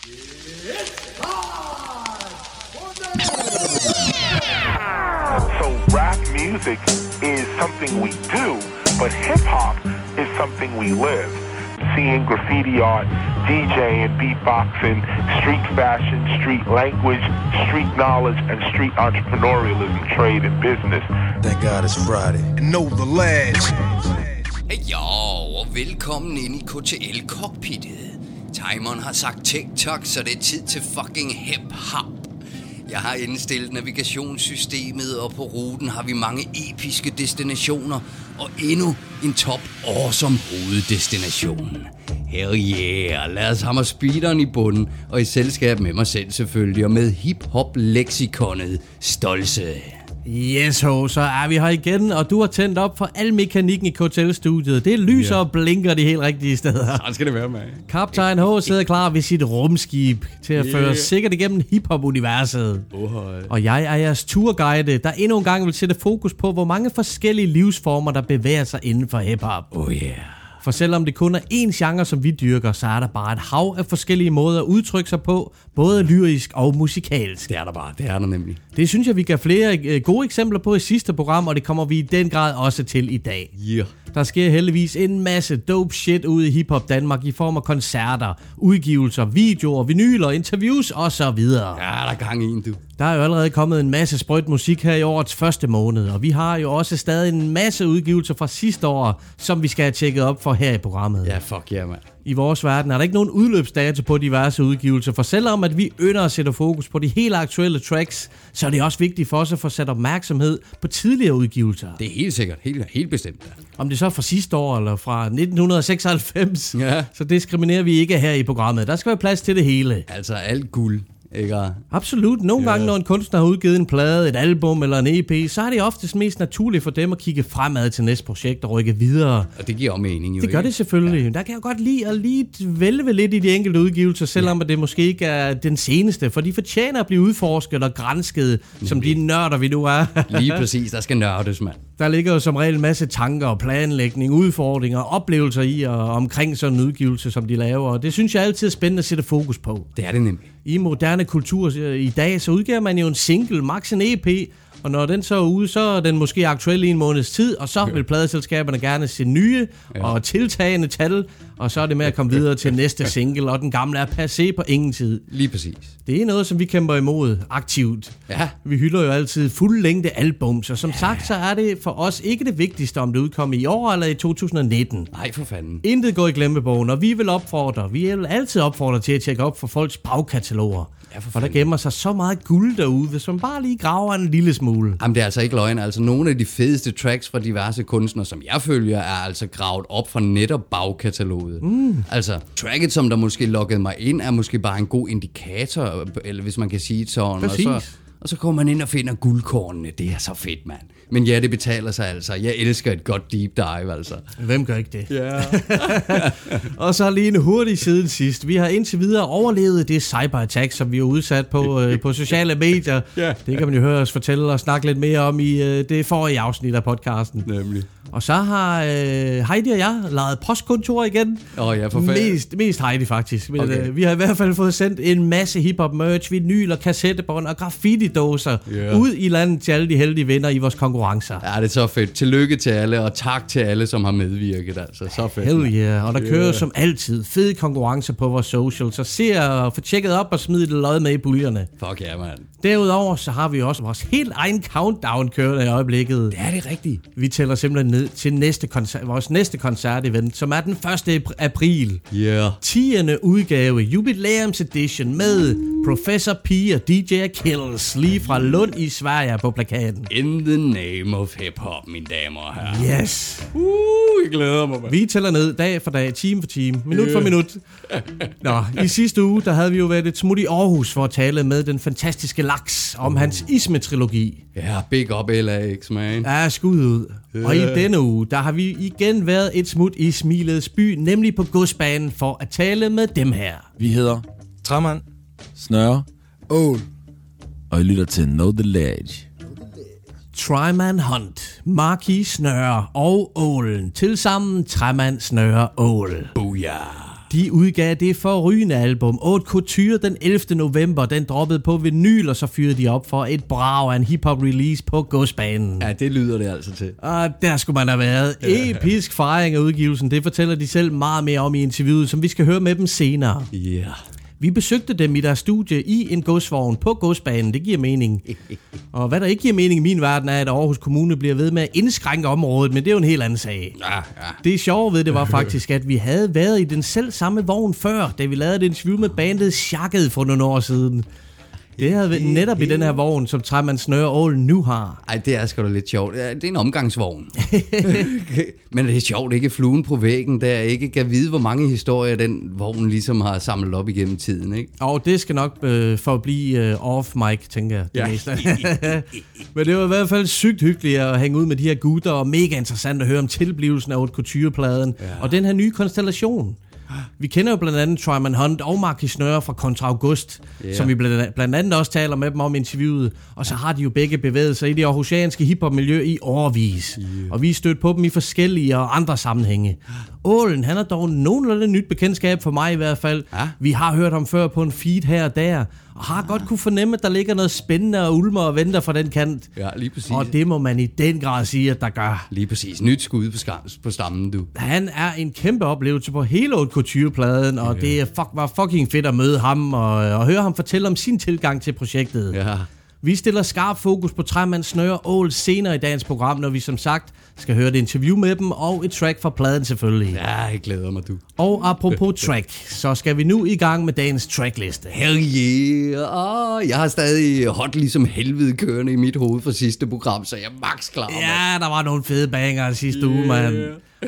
So rap music is something we do, but hip hop is something we live. Seeing graffiti art, DJing, beatboxing, street fashion, street language, street knowledge, and street entrepreneurialism, trade, and business. Thank God it's Friday. And know the lads. Ja, og velkommen ind i KTL-cockpittet. Timeren har sagt TikTok, så det er tid til fucking hip-hop. Jeg har indstillet navigationssystemet, og på ruten har vi mange episke destinationer, og endnu en top awesome hoveddestination. Hell yeah, lad os hammer speederen i bunden, og i selskab med mig selv selvfølgelig, og med hip-hop-leksikonet Stolse. Yes, ho, så er vi her igen, og du har tændt op for al mekanikken i KTL-studiet. Det lyser Ja. og blinker de helt rigtige steder. Sådan skal det være, med. Kaptajn H sidder klar ved sit rumskib til at føre os sikkert igennem hiphop-universet. Og jeg er jeres turguide, der endnu en gang vil sætte fokus på, hvor mange forskellige livsformer, der bevæger sig inden for hiphop. Oh yeah. For selvom det kun er én genre, som vi dyrker, så er der bare et hav af forskellige måder at udtrykke sig på, både lyrisk og musikalsk. Det er der bare, det er der nemlig. Det synes jeg, vi gav flere øh, gode eksempler på i sidste program, og det kommer vi i den grad også til i dag. Yeah. Der sker heldigvis en masse dope shit ude i hiphop Danmark i form af koncerter, udgivelser, videoer, vinyler, interviews osv. Ja, der er gang i en, du. Der er jo allerede kommet en masse sprøjt musik her i årets første måned, og vi har jo også stadig en masse udgivelser fra sidste år, som vi skal have tjekket op for her i programmet. Ja, fuck yeah, mand. I vores verden er der ikke nogen udløbsdato på diverse udgivelser, for selvom at vi ynder at sætte fokus på de helt aktuelle tracks, så er det også vigtigt for os at få sat opmærksomhed på tidligere udgivelser. Det er helt sikkert, helt, helt bestemt. Om det så er fra sidste år eller fra 1996, Ja. så diskriminerer vi ikke her i programmet. Der skal være plads til det hele. Altså alt guld, ikke? Absolut. Nogle gange, når en kunstner har udgivet en plade, et album eller en EP, så er det oftest mest naturligt for dem at kigge fremad til næste projekt og rykke videre. Og det giver også mening, jo Det gør ikke? det selvfølgelig. Ja. Der kan jeg godt lide at lige vælge lidt i de enkelte udgivelser, selvom ja. det måske ikke er den seneste, for de fortjener at blive udforsket og grænsket, som de nørder vi nu er. Lige præcis, der skal nørdes, mand. Der ligger jo som regel en masse tanker og planlægning, udfordringer oplevelser i og omkring sådan en udgivelse, som de laver. Og det synes jeg altid er spændende at sætte fokus på. Det er det nemlig. I moderne kultur øh, i dag, så udgiver man jo en single, max en EP, og når den så er ude, så er den måske aktuel i en måneds tid, og så vil pladeselskaberne gerne se nye ja. og tiltagende tal, og så er det med at komme videre til næste single, og den gamle er passé på ingen tid. Lige præcis. Det er noget, som vi kæmper imod aktivt. Ja. Vi hylder jo altid fuldlængde albums, og som ja. sagt, så er det for os ikke det vigtigste, om det udkommer i år eller i 2019. Nej, for fanden. Intet går i glemmebogen, og vi vil opfordre, vi vil altid opfordre til at tjekke op for folks bagkataloger. Ja, for for der gemmer sig så meget guld derude, hvis man bare lige graver en lille smule. Jamen, det er altså ikke løgn. Altså, nogle af de fedeste tracks fra diverse kunstnere, som jeg følger, er altså gravet op fra netop bagkataloget. Mm. Altså, tracket, som der måske lokkede mig ind, er måske bare en god indikator, eller hvis man kan sige det sådan. Præcis. Og så, og så kommer man ind og finder guldkornene. Det er så fedt, mand. Men ja, det betaler sig altså. Jeg elsker et godt deep dive, altså. Hvem gør ikke det? Ja. og så lige en hurtig siden sidst. Vi har indtil videre overlevet det cyberattack, som vi er udsat på øh, på sociale medier. Ja. Det kan man jo høre os fortælle og snakke lidt mere om i øh, det forrige afsnit af podcasten. Nemlig. Og så har øh, Heidi og jeg lejet postkontor igen. Åh oh, ja, for fanden. Mest, mest Heidi faktisk. Men, Okay. øh, vi har i hvert fald fået sendt en masse hiphop merch, vinyler, kassettebånd og graffiti-dåser Ja. ud i landet til alle de heldige vinder i vores konkurrencer. Ja, det er så fedt. Tillykke til alle, og tak til alle, som har medvirket. Altså, så fedt. Hell yeah. Og der kører som altid fede konkurrencer på vores social, så se og få tjekket op og smid det lod med i puljerne. Fuck ja, mand. Derudover så har vi også vores helt egen countdown kørende i øjeblikket. Er det rigtigt? Vi tæller simpelthen ned til næste koncert, vores næste koncertevent, som er den 1. april. Yeah. 10. udgave, Jubilæums Edition med Professor P og DJ Achilles lige fra Lund i Sverige på plakaten. In the name of hip-hop, mine damer og herrer. Yes. Uh, jeg glæder mig, mand. Vi tæller ned dag for dag, time for time, minut for minut. Nå, i sidste uge, der havde vi jo været et smut i Aarhus for at tale med den fantastiske Laks om hans Isme-trilogi. Ja, big up LAX, man. Er skud ud. Og i denne uge, der har vi igen været et smut i Smilets by, nemlig på godsbanen for at tale med dem her. Vi hedder Tramand, Snøre, Ål. Og I lytter til Know The Ledge. Tryman Hunt, Marquis Snøre og Ålen. Tilsammen Træmand Snøre Ål. Booyah. De udgav det forrygende album, Haute Couture, den 11. november. Den droppede på vinyl, og så fyrede de op for et brag af en hip-hop release på godsbanen. Ja, det lyder det altså til. Og der skulle man have været. Episk fejring af udgivelsen, det fortæller de selv meget mere om i interviewet, som vi skal høre med dem senere. Ja. Yeah. Vi besøgte dem i deres studie i en godsvogn på godsbanen. Det giver mening. Og hvad der ikke giver mening i min verden er, at Aarhus Kommune bliver ved med at indskrænke området, men det er jo en helt anden sag. Ja, ja. Det sjove ved det var faktisk, at vi havde været i den selv samme vogn før, da vi lavede et interview med bandet Shakket for nogle år siden. Det havde været netop i den her vogn, som Træmand Snøre Ål nu har. Ej, det er sgu da lidt sjovt. Det er en omgangsvogn. Men det er sjovt, ikke fluen på væggen, der ikke kan vide, hvor mange historier den vogn ligesom har samlet op igennem tiden, ikke? Og det skal nok øh, forblive øh, off-mic, tænker jeg. Det ja. meste. Men det var i hvert fald sygt hyggeligt at hænge ud med de her gutter, og mega interessant at høre om tilblivelsen af Haute Couture-pladen, ja. og den her nye konstellation. Vi kender jo blandt andet Tryman Hunt og Marcus Snøre fra Contra August, yeah. som vi blandt, blandt andet også taler med dem om interviewet. Og så har de jo begge bevæget sig i det aarhusianske hiphop-miljø i årvis. Yeah. Og vi er stødt på dem i forskellige og andre sammenhænge. Ålen, han er dog nogenlunde nyt bekendtskab for mig i hvert fald. Ja. Vi har hørt ham før på en feed her og der, og har godt kunne fornemme, at der ligger noget spændende og ulmer og venter fra den kant. Ja, lige præcis. Og det må man i den grad sige, at der gør. Lige præcis. Nyt skud på, skam, på stammen, du. Han er en kæmpe oplevelse på hele Haute Couture-pladen, og ja. det fuck, var fucking fedt at møde ham og, og høre ham fortælle om sin tilgang til projektet. Ja. Vi stiller skarp fokus på Træmand Snøre Ål senere i dagens program, når vi som sagt skal høre et interview med dem og et track fra pladen selvfølgelig. Ja, jeg glæder mig, du. Og apropos track, så skal vi nu i gang med dagens trackliste. Hell yeah! Oh, jeg har stadig hot ligesom helvede kørende i mit hoved fra sidste program, så jeg er max klar. Ja, der var nogle fede banger sidste yeah. uge, mand.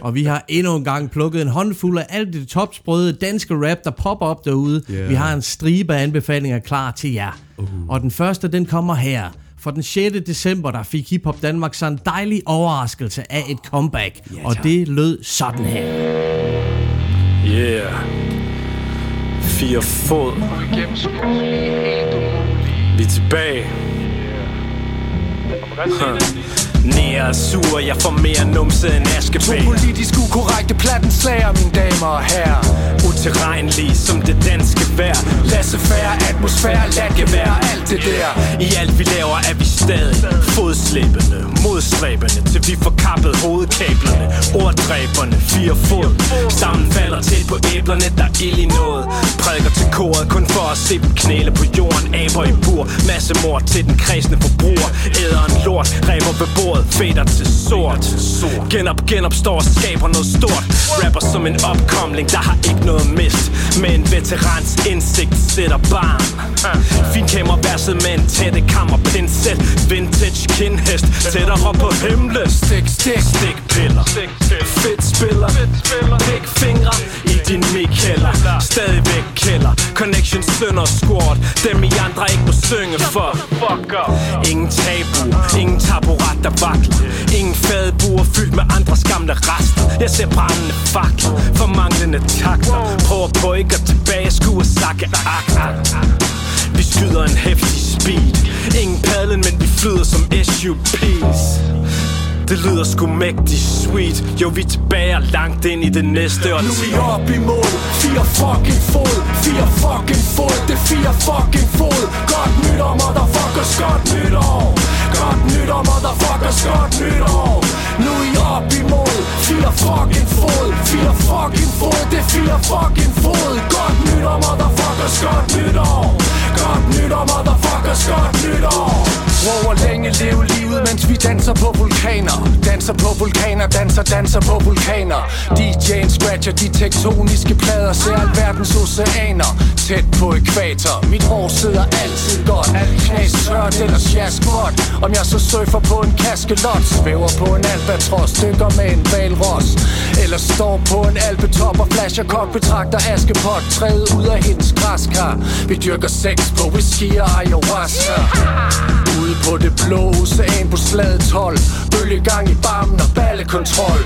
Og vi har endnu en gang plukket en håndfuld af alt det topsprøde danske rap, der popper op derude. Yeah. Vi har en stribe af anbefalinger klar til jer. Uh. Og den første, den kommer her. For den 6. december, der fik Hip Hop Danmark så en dejlig overraskelse af et comeback. Yeah, og det lød sådan her. Yeah. Fire fod. Vi er tilbage. Huh. Nær er sur, jeg får mere numse end askebæg To politisk ukorrekte platten slager, mine damer og herrer. Uterrenlig som det danske vejr. Lasse færre atmosfære, latgevær, alt det der. I alt vi laver er vi stadig fodslæbende Modstræbende, til vi får kappet hovedkablerne Orddræberne, fire fod. Sammenfalder tæt på æblerne, der er ild i noget. Prædiker til koret, kun for at se dem knæle på jorden. Aber i bur, masse mor til den kredsende forbruger. Æder en lort, ræber ved bordet fader til sort. Genop, genopstår og skaber noget stort. Rapper som en opkomling, der har ikke noget mist. Men veterans indsigt sætter barn. Finkæmmer verset med en tætte kammer pincet Vintage kindhest, tættere på himlen. Stik, stik, stik piller. Fedt spiller, Big fingre i din mic-hælder Stadigvæk kælder. Connection sønder squad Dem I andre ikke må synge for. Ingen tabu, ingen taburet der vakler. Ingen fadebuer fyldt med andres gamle rester. Jeg ser brændende fakler. For manglende takter. Prøver på ikke at tilbage skue sakke akter Vi skyder en hæftig speed. Ingen padlen, men vi flyder som SUP's det lyder sgu mægtig sweet. Jo, vi tilbage langt ind i det næste år Nu er vi op i mål. Fire fucking fod. Fire fucking fod. Det er fire fucking fod. Godt nytår, motherfuckers. Godt nytår. Godt nytår, motherfuckers. Godt nytår. Nu er I op i mål. Fire fucking fod. Fire fucking fod. Det er fire fucking fod. Godt nytår, motherfuckers. Godt nytår. Godt nytår, motherfuckers. Godt nytår. Prøver længe leve livet, mens vi danser på vulkaner. Danser på vulkaner, danser, danser på vulkaner. DJ'en scratcher de tektoniske plader Ser alverdens oceaner. Tæt på ekvator Mit hår sidder altid godt. Knas tørt eller godt Om jeg så surfer på en kaskelot Svæver på en albatros Dykker med en valros Eller står på en alpetop Og flasher kok Betragter askepot. Træet ud af hendes græskar. Vi dyrker sex på whisky og ayahuasca. Ude på det blå ocean på slaget 12 Bølgegang i barmen og ballekontrol.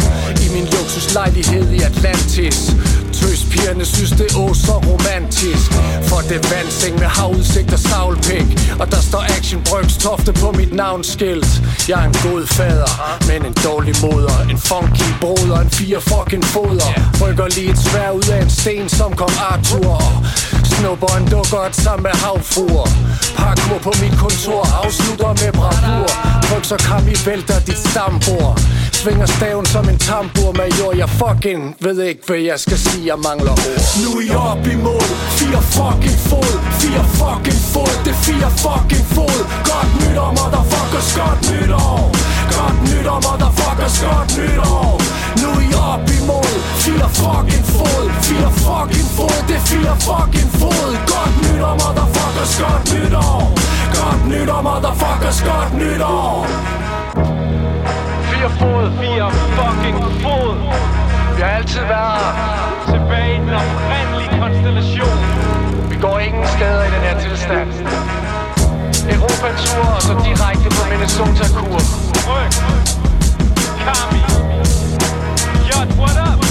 I min luksuslejlighed i Atlantis. Tøspigerne synes det er så romantisk. For det vandseng med havudsigt og savlpæk Og der står Action Bryggs tofte på mit navnskilt. Jeg er en god fader, men en dårlig moder. En funky broder, en fire fucking foder. Rykker lige et svær ud af en sten, som kom Arthur. Snupperen dukker et sammen med havfruer. Parkour på mit kontor, afslutter med bravur. Tryk så kram i vælter dit stambord. Svinger staven som en tambur major Jeg fucking ved ikke, hvad jeg skal sige, jeg mangler ord. Nu er jeg op i mål, fire fucking fod Fire fucking fod, det er fire fucking fod. Godt nytår, motherfuckers, godt nytår. Godt nytår, motherfuckers, godt nytår. Nu er jeg op i mål, fire fucking fod Fire fucking fod, det er fire fucking fod Godt nytår, motherfuckers, godt nytår Godt nytår, motherfuckers, godt nytår Fire fod, fire fucking fod. Vi har altid været. Tilbage i den oprindelige konstellation. Vi går ingen steder i den her tilstand. Europa-tur og så direkte på Minnesota-kur. Ryk. Kami. What up?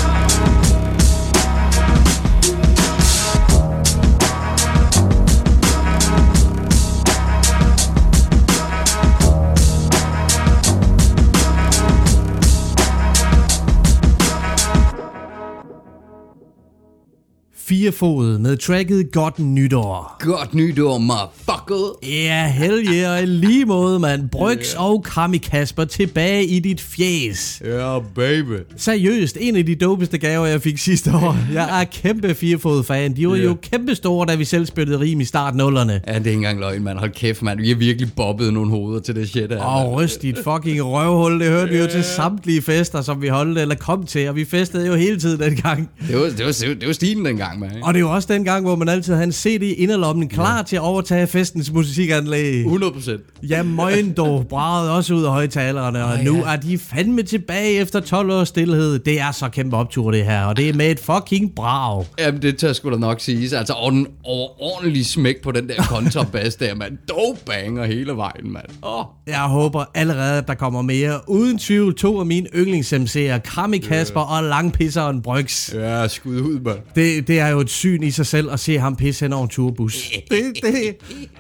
Fire fod med tracket Godt Nytår. Godt nytår, motherfucker. Ja, hell yeah, og i lige måde, mand. Brygs yeah. og Kami Kasper tilbage i dit fjes. Ja, baby. Seriøst, en af de dopeste gaver, jeg fik sidste år. Jeg er kæmpe firefod-fan. De var Ja. jo kæmpe store, da vi selv spillede rim i start nullerne. Ja, det er ikke engang løgn, mand. Hold kæft, mand. Vi har virkelig bobbet nogle hoveder til det shit. Og mand. ryst dit fucking røvhul, det hørte vi jo til samtlige fester, som vi holdt eller kom til, og vi festede jo hele tiden dengang. Det var, det, var, det var stilen dengang, mand. Og det var også den gang, hvor man altid havde en CD i inderlommen klar til at overtage festens musikanlæg. 100 procent. Ja, møgen dog bragede også ud af højtalerne, og nu er de fandme tilbage efter 12 års stillhed. Det er så kæmpe optur, det her, og det er med et fucking brag. Jamen, det tør sgu da nok siges. Altså, og den overordentlige smæk på den der kontrabas der, mand. Dope banger hele vejen, mand. Åh. Oh. Jeg håber allerede, at der kommer mere. Uden tvivl to af mine yndlings-MC'er, Kami Kasper og Langpisseren Bryggs. Ja, skud ud, mand. Det, det er jo et syn i sig selv at se ham pisse hen over en turbus. Det, det,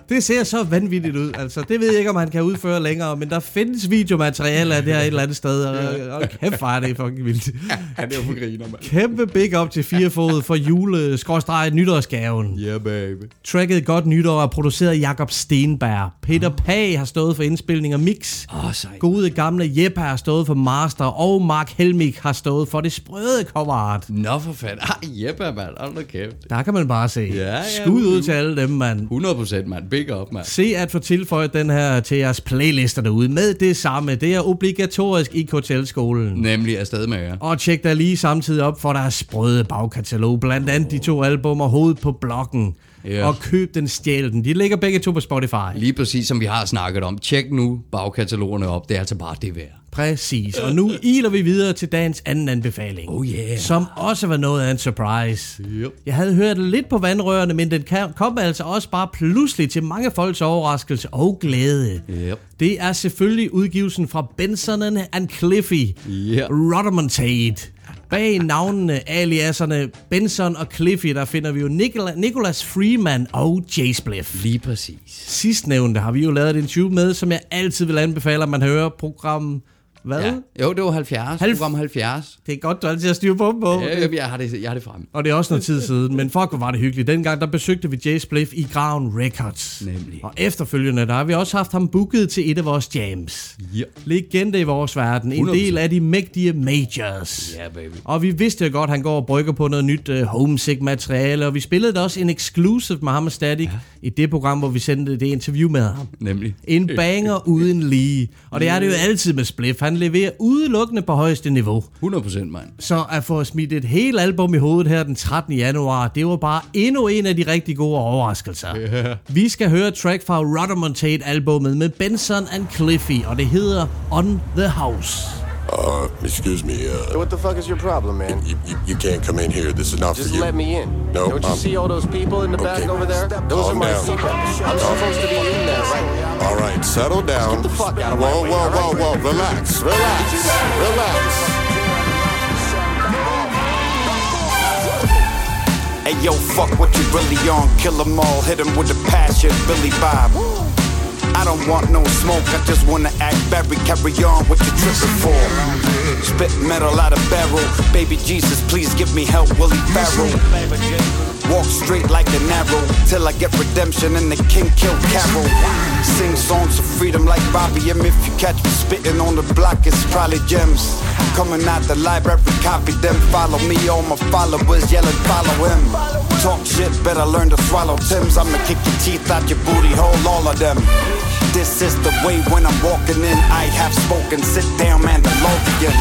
det ser så vanvittigt ud. Altså, det ved jeg ikke, om han kan udføre længere, men der findes videomateriale af det her et eller andet sted, og, og kæft, er det fucking vildt. Han er jo for griner, mand. Kæmpe big up til firefod for jule nytårsgaven. Yeah, baby. Tracket Godt Nytår er produceret af Jakob Stenberg. Peter Pag har stået for indspilning og mix. Oh. Gode gamle Jeppe har stået for master, og Mark Helmig har stået for det sprøde cover art. Nå, for fanden. Ej, Jeppe, mand. Hold da kæft. Der kan man bare se. Ja, ja, Skud ud til alle dem, mand. 100 procent, mand. Big up, mand. Se at få tilføjet den her til jeres playlister derude med det samme. Det er obligatorisk i KTL-skolen. Nemlig afsted med jer. Og tjek der lige samtidig op for deres sprøde bagkatalog. Blandt andet de to albummer Hoved på blokken. Ja. Og køb den stjæl den. De ligger begge to på Spotify. Lige præcis som vi har snakket om. Tjek nu bagkatalogerne op. Det er altså bare det værd. Præcis. Og nu iler vi videre til dagens anden anbefaling. Oh yeah. Som også var noget af en surprise. Yep. Jeg havde hørt lidt på vandrørene, men den kom altså også bare pludselig til mange folks overraskelse og glæde. Yep. Det er selvfølgelig udgivelsen fra Benson and Cliffy. Ja. Rhodomontate. Bag navnene, aliaserne Benson og Cliffy, der finder vi jo Nicola, Nicholas Freeman og Jay Spliff. Lige præcis. Sidstnævnte har vi jo lavet et interview med, som jeg altid vil anbefale, at man hører program... Hvad? Ja. Jo, det var 70. Halv- Program 70. Det er godt, du altid har styr på dem på. Ja, jeg har det, jeg har det frem. Og det er også noget tid siden, men fuck, hvor var det hyggeligt. Dengang, der besøgte vi Jay Spliff i Ground Records. Nemlig. Og efterfølgende, der har vi også haft ham booket til et af vores jams. Ja. Legende i vores verden. En 100%. del af de mægtige majors. Ja, baby. Og vi vidste jo godt, at han går og brygger på noget nyt uh, homesick materiale, og vi spillede da også en exclusive med ham og Static ja. i det program, hvor vi sendte det interview med ham. Nemlig. En banger uden lige. Og det er det jo altid med Spliff. Han leverer udelukkende på højeste niveau. 100 procent, mand. Så at få smidt et helt album i hovedet her den 13. januar, det var bare endnu en af de rigtig gode overraskelser. Yeah. Vi skal høre track fra Rhodomontate-albummet med Benson and Cliffy, og det hedder On The House. Uh, excuse me. Uh, What the fuck is your problem, man? you, you, you can't come in here. This is not Just for you. Just let me in. No, Don't you um, see all those people in the back over there? Those Calm are my down. people. I'm supposed to be in there right. All right, settle down. Get the fuck out of my whoa, way, whoa, all right? whoa, whoa! Relax, relax, relax. Hey Hey yo, fuck what you really on. Kill 'em all, hit 'em with the passion. Billy Bob. I don't want no smoke, I just wanna act Barry. Carry on what you tripping for. Spit metal out of barrel. Baby Jesus, please give me help, Willie Farrell. Walk straight like an arrow till I get redemption and the king kill Carol. Sing songs of freedom like Bobby M. If you catch me spitting on the block, it's probably gems. Coming out the library, copy them. Follow me, all my followers yelling, follow him. Talk shit, better learn to swallow Tim's. I'ma kick your teeth out your booty hole, all of them. This is the way when I'm walking in. I have spoken. Sit down, Mandalorian.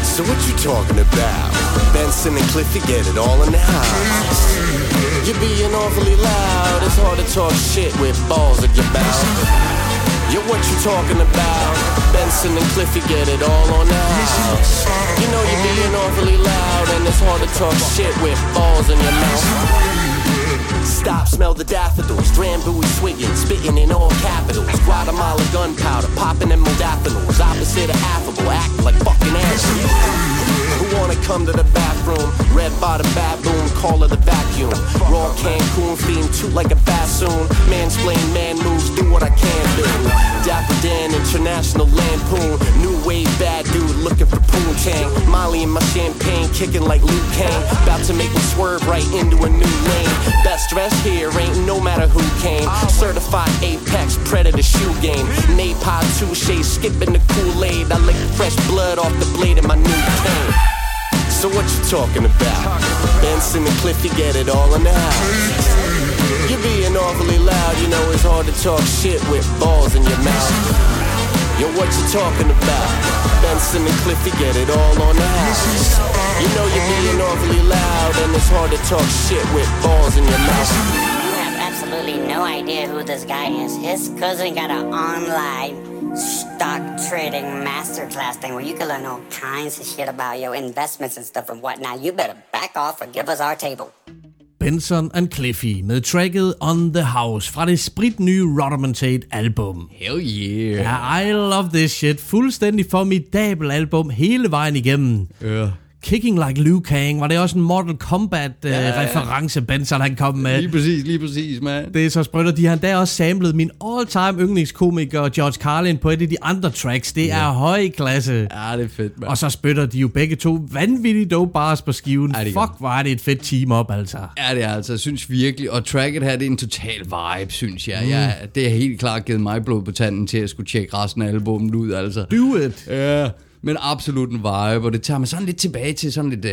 So what you talking about? Benson and Cliffy get it all in the house. You're being awfully loud. It's hard to talk shit with balls in your mouth. Yo, what you talking about? Benson and Cliffy get it all on the house. You know you're being awfully loud, and it's hard to talk shit with balls in your mouth. Stop, smell the daffodils, Drambuie swigging, spitting in all capitals. Guatemala gunpowder, popping in modafinils. Opposite of affable, act like fucking assholes. Wanna come to the bathroom? Red bottom baboon, call her the vacuum. Raw Cancun fiend, toot like a bassoon. Mansplain man moves, do what I can do. Dapper Dan, international lampoon. New wave bad dude looking for poontang. Molly in my champagne, kicking like Luke Kane. About to make me swerve right into a new lane. Best dressed here, ain't no matter who came. Certified Apex Predator shoe game. Napod touche, skipping the Kool-Aid. I lick fresh blood off the blade of my new cane. So what you talking about? Benson and Cliffy get it all in the house. You're being awfully loud, you know it's hard to talk shit with balls in your mouth. Yo, what you talking about? Benson and Cliffy get it all on the house. You know you're being awfully loud, and it's hard to talk shit with balls in your mouth. You have absolutely no idea who this guy is. His cousin got an online stock trading masterclass thing where you can learn all kinds of shit about your investments and stuff and whatnot. You better back off or give us our table. Benson and Cliffy med tracket On The House fra det spritnye Rodomontate album. Hell yeah. Ja, I love this shit. Fuldstændig formidabel album hele vejen igennem. Ja. Kicking Like Liu Kang, var det også en Mortal Kombat uh, Ja, ja, ja. Benson han kom med. Lige præcis, lige præcis, mand. Det er så sprødt, og de har endda også samlet min all-time yndlingskomiker George Carlin på et af de andre tracks. Det er høj klasse. Ja, det er fedt, mand. Og så spytter de jo begge to vanvittigt dope bars på skiven. Ja, Fuck, hvor er det et fedt team-up, altså. Ja, det er altså, jeg synes virkelig, og tracket her, det er en total vibe, synes jeg. Mm. jeg det har helt klart givet mig blod på tanden til at skulle tjekke resten af albumet ud, altså. Do it. Ja, men absolut en vibe, og det tager mig sådan lidt tilbage til sådan lidt uh,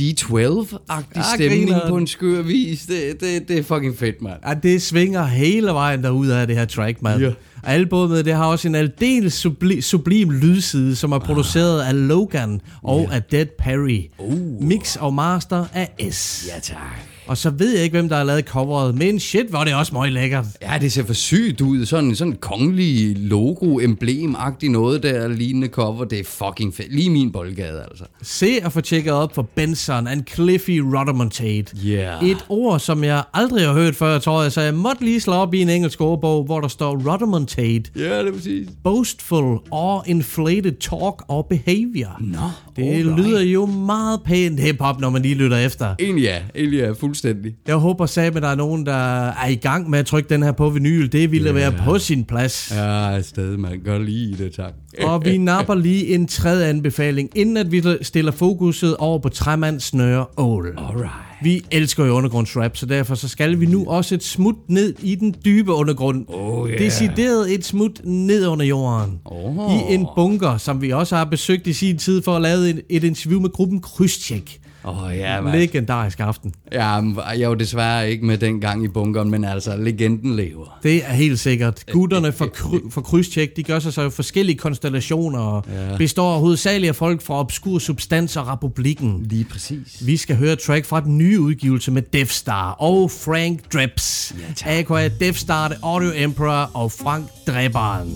D12-agtig Ja, stemning grineren. på en skør vis. Det, det, det er fucking fedt, mand. Ja, det svinger hele vejen derud af det her track, mand. Ja. Albummet, det har også en aldeles subli- sublim lydside, som er produceret af Logan og af Dead Perry. Uh. Mix og master af S. Ja, tak. Og så ved jeg ikke, hvem der har lavet coveret, men shit, hvor det også meget lækkert. Ja, det ser for sygt ud. Sådan sådan kongelig logo, emblem noget der, lignende cover. Det er fucking fedt. Lige min boldgade, altså. Se og få tjekket op for Benson and Cliffy Rodomontate. Yeah. Et ord, som jeg aldrig har hørt før, tror jeg, så jeg måtte lige slå op i en engelsk ordbog, hvor der står Rodomontate. Ja, det er præcis. Boastful or inflated talk or behavior. Nå, Det alright. lyder jo meget pænt hip-hop, når man lige lytter efter. Egentlig ja, egentlig ja, fuldstændig. Jeg håber at der er nogen, der er i gang med at trykke den her på vinyl. Det ville være på sin plads. Ja, stadig man gør lige det, tak. Og vi napper lige en tredje anbefaling, inden at vi stiller fokuset over på træmand, snøre, ål. Alright. Vi elsker jo undergrundsrap, så derfor så skal vi nu også et smut ned i den dybe undergrund. Oh, yeah. Decideret et smut ned under jorden. Oh. I en bunker, som vi også har besøgt i sin tid for at lave et, et interview med gruppen Krydstjek. Åh, oh, ja, man. Legendarisk aften. Ja, jeg jo desværre ikke med den gang i bunkeren, men altså, legenden lever. Det er helt sikkert. Gutterne fra, kry- fra Krydstjek, de gør sig så forskellige konstellationer og Ja. består hovedsageligt af folk fra Obskur Substans og Republikken. Lige præcis. Vi skal høre track fra den nye udgivelse med Death Star og Frank Dreps. Ja, A.k.a. Death Star, The Audio Emperor og Frank Dræberen.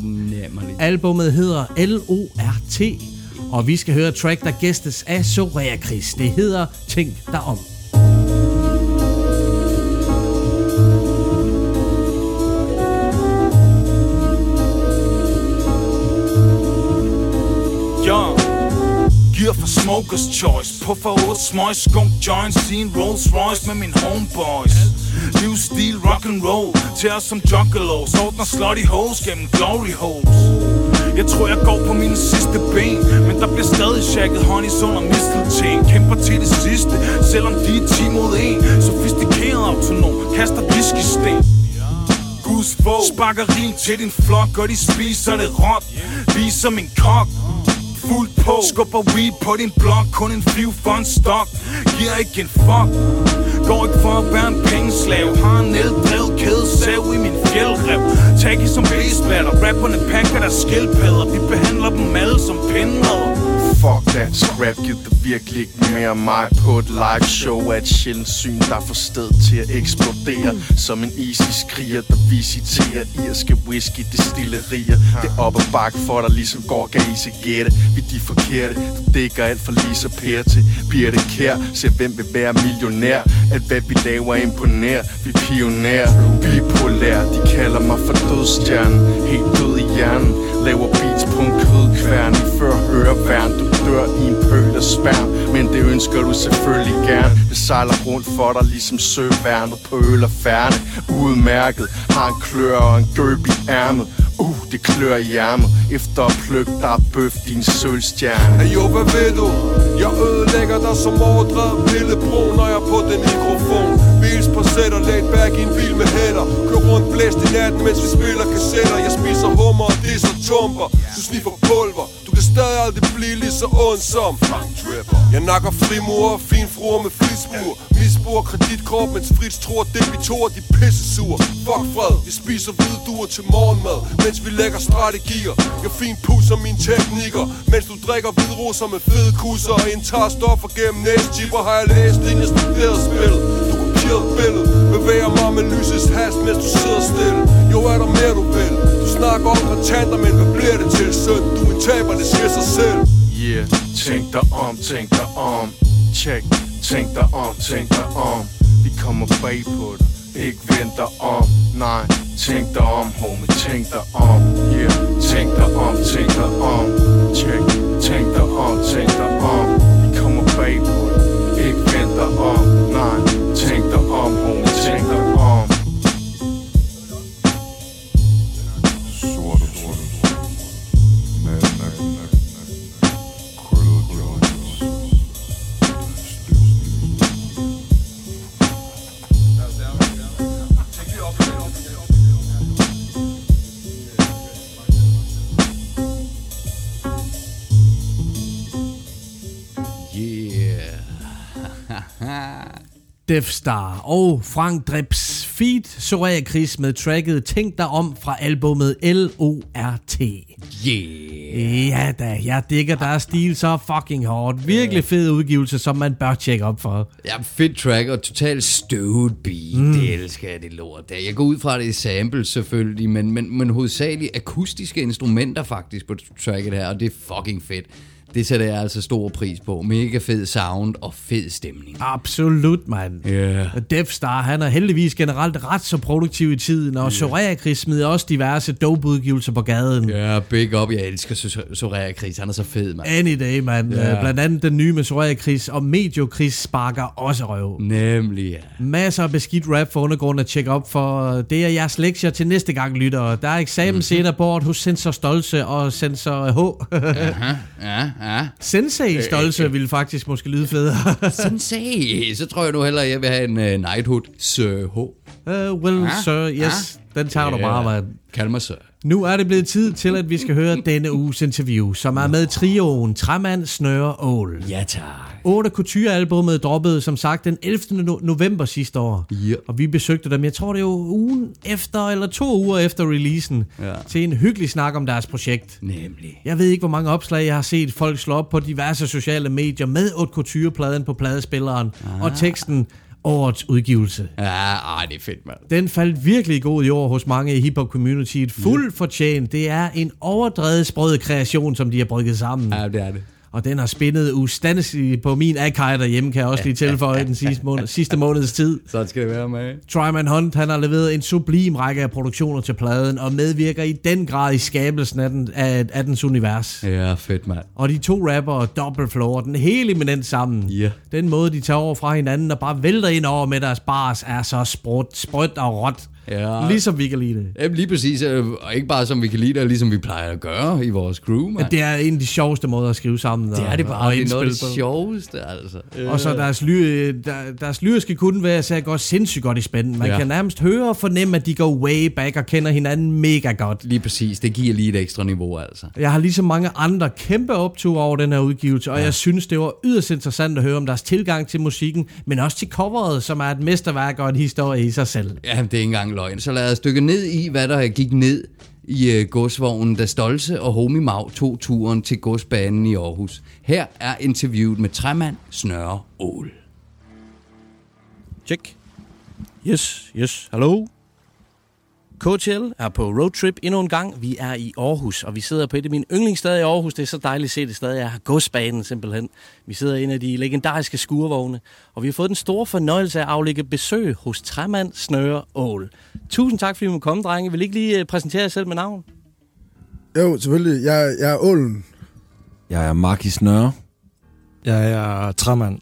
Nemmerligt. Albummet hedder L.O.R.T. Og vi skal høre et track, der gæstes af Soraya Chris. Det hedder Tænk dig om. Young. Gear for smokers choice Puffer 8 smøg, skunk joints i Rolls Royce med min homeboys Livsstil rock and roll Til os som juggalos Ordner slutty hoes gennem glory holes jeg tror jeg går på mine sidste ben Men der bliver stadig shagget honeys mistet mistelten Kæmper til det sidste Selvom de er 10 mod 1 Sofistikeret autonom Kaster whisky-sten Guds få Sparker rim til din flok Og de spiser det råt. Ligesom en kok på. Skubber weed på din blok Kun en flyv for en stok. Giver ikke en fuck. Går ikke for at være en pengeslav. Har en eldrevet kædesav i min fjeldrev. Tag i som basebatter Rapperne pakker der skildpadder. Vi behandler dem alle som pindmadder Fuck that scrap, giv det virkelig ikke mere mig På et live show er et sjældent syn, der får sted til at eksplodere Som en isis skriger der visiterer irske whisky destillerier. Det er op og bakke for dig, ligesom går kan I gætte. Vi de forkerte, du dækker alt fra Lisa pære til Birte Kær Se hvem vil være millionær? Alt hvad vi laver imponerer, vi pionerer. Bipolær, de kalder mig for dødstjernen Helt død i hjernen Laver beats på en kødkværn før høreværn Du dør i en pøl af sværm Men det ønsker du selvfølgelig gerne. Det sejler rundt for dig ligesom søværnet på øl og færne. Udmærket, har en klør og en gøb i ærmet. Uh, det klør i ærmet Efter at plukke der er bøf din sølvstjerne. Hey jo, hvad ved du? Jeg ødelægger dig som overdrevet bro, Når jeg er på den mikrofon. Vils på sætter, laid back i en bil med hætter. Kør rundt blæst i natten, mens vi spiller kassetter. Jeg spiser hummer og disser tumper. Du sniffer pulver. Du kan stadig aldrig blive lige så ond som Frank Dripper Jeg nakker frimur og fin med flismur Misbruger kreditkort, mens Fritz tror debitorer de pissesur Fuck fred, vi spiser hvidduer til morgenmad Mens vi lægger strategier. Jeg fin pusser mine teknikker Mens du drikker hvidroser med fede kusser. Og indtager stoffer gennem næstjipper Har jeg læst inden jeg studerede spil. Du billede Bevæger mig med lysets hast, mens du sidder stille Jo, er der mere du vil Du snakker om kontanter, men hvad bliver det til søn? Du er en taber, det siger sig selv Yeah, tænk dig om, tænk dig om Check, tænk dig om, tænk dig om Vi kommer bag på dig, ikke venter om Nej, tænk dig om, homie, tænk dig om Yeah, tænk dig om, tænk dig om Check, tænk dig om, tænk dig om Vi kommer bag på dig, ikke venter om Nej, Death Star og Frank Drips feed Soraya Chris med tracket Tænk dig om fra albumet L.O.R.T. Yeah. Ja da, jeg digger deres stil så fucking hårdt. Virkelig fed udgivelse, som man bør tjekke op for. Ja, fedt track og totalt støvet beat. Mm. Det elsker jeg, det lort der. Jeg går ud fra, det er samples selvfølgelig, men, men, men hovedsageligt akustiske instrumenter faktisk på tracket her, og det er fucking fedt. Det sætter jeg altså stor pris på. Mega fed sound og fed stemning. Absolut, mand. Yeah. Death Star, han er heldigvis generelt ret så produktiv i tiden, og yeah. Soraya Chris smider også diverse dope-udgivelser på gaden. Ja, yeah, big up. Jeg elsker Sor- Soraya Chris. Han er så fed, mand. Any day, mand. Yeah. Blandt andet den nye med Soraya Chris og Medio Chris sparker også røv. Nemlig, ja. Masser af beskidt rap for undergrunden at tjekke op for. Det er jeres lektier til næste gang, lytter. Der er eksamen senere bort hos Sensor Stolse og Sensor H. Aha, ja, ja. Sensei Stolse ville faktisk måske lyde federe. Sensei, så tror jeg nu hellere, at jeg vil have en uh, Knighthood Sir H. Uh, well, Ah, sir, yes. Den tager du bare, mand. Kald mig Sir. Nu er det blevet tid til, at vi skal høre denne uges interview, som er med trioen Træmand, Snøre Ål. Ja, tak. Otte Couture-albummet droppede som sagt den 11. No- november sidste år. Ja. Og vi besøgte dem, jeg tror det er jo ugen efter, eller to uger efter releasen, Ja. til en hyggelig snak om deres projekt. Nemlig. Jeg ved ikke, hvor mange opslag jeg har set folk slå op på diverse sociale medier med Haute Couture-pladen på pladespilleren, Ah. og teksten årets udgivelse. Ja, ej, det er fedt, mand. Den faldt virkelig god i år hos mange i hiphop-communityet. Fuld fortjent. Det er en overdrevet sprød kreation, som de har brygget sammen. Ja, det er det. Og den har spændet ustandsligt på min Akai derhjemme, kan jeg også lige tilføje den sidste, måned, sidste måneds tid. Sådan skal det være med. Tryman Hunt, han har leveret en sublim række af produktioner til pladen, og medvirker i den grad i skabelsen af, den, af, af dens univers. Ja, fedt mand. Og de to rapper, Double Flow og den hele eminent sammen. Ja. Den måde, de tager over fra hinanden og bare vælter ind over med deres bars, er så sprødt, sprødt og råt. Ja. Ligesom vi kan lide det. Jamen, lige præcis. øh, Og ikke bare som vi kan lide det, ligesom vi plejer at gøre i vores crew, man. Ja, det er en af de sjoveste måder at skrive sammen. det er og- det og bare. Det er noget af det sjoveste, altså. Og så deres, ly, der, deres lyriske kunne være, så går sindssygt godt i spænden. Man Ja. kan nærmest høre og fornemme, at de går way back og kender hinanden mega godt. Lige præcis. Det giver lige et ekstra niveau, altså. Jeg har ligesom mange andre kæmpe optur over den her udgivelse, og ja. jeg synes, det var yderst interessant at høre om deres tilgang til musikken, men også til coveret, som er et mesterværk og en historie i sig selv. Ja, det er ikke engang løgn. Så lad os dykke ned i, hvad der gik ned i uh, godsvognen, da Stolse og Homie Mau tog turen til godsbanen i Aarhus. Her er interviewet med træmand Snøre Ål. Tjek. Yes, yes, hallo. KTL er på roadtrip endnu en gang. Vi er i Aarhus, og vi sidder på et af mine yndlingssteder i Aarhus. Det er så dejligt at se det sted. Jeg har godsbanen simpelthen. Vi sidder i en af de legendariske skurvogne, og vi har fået den store fornøjelse af at aflægge besøg hos Træmand Snøre Ål. Tusind tak, fordi I må komme, drenge. Vil I ikke lige øh, præsentere jer selv med navn? Jo, selvfølgelig. Jeg, jeg er Ålen. Jeg er Markis Nørre. Jeg er Træmand.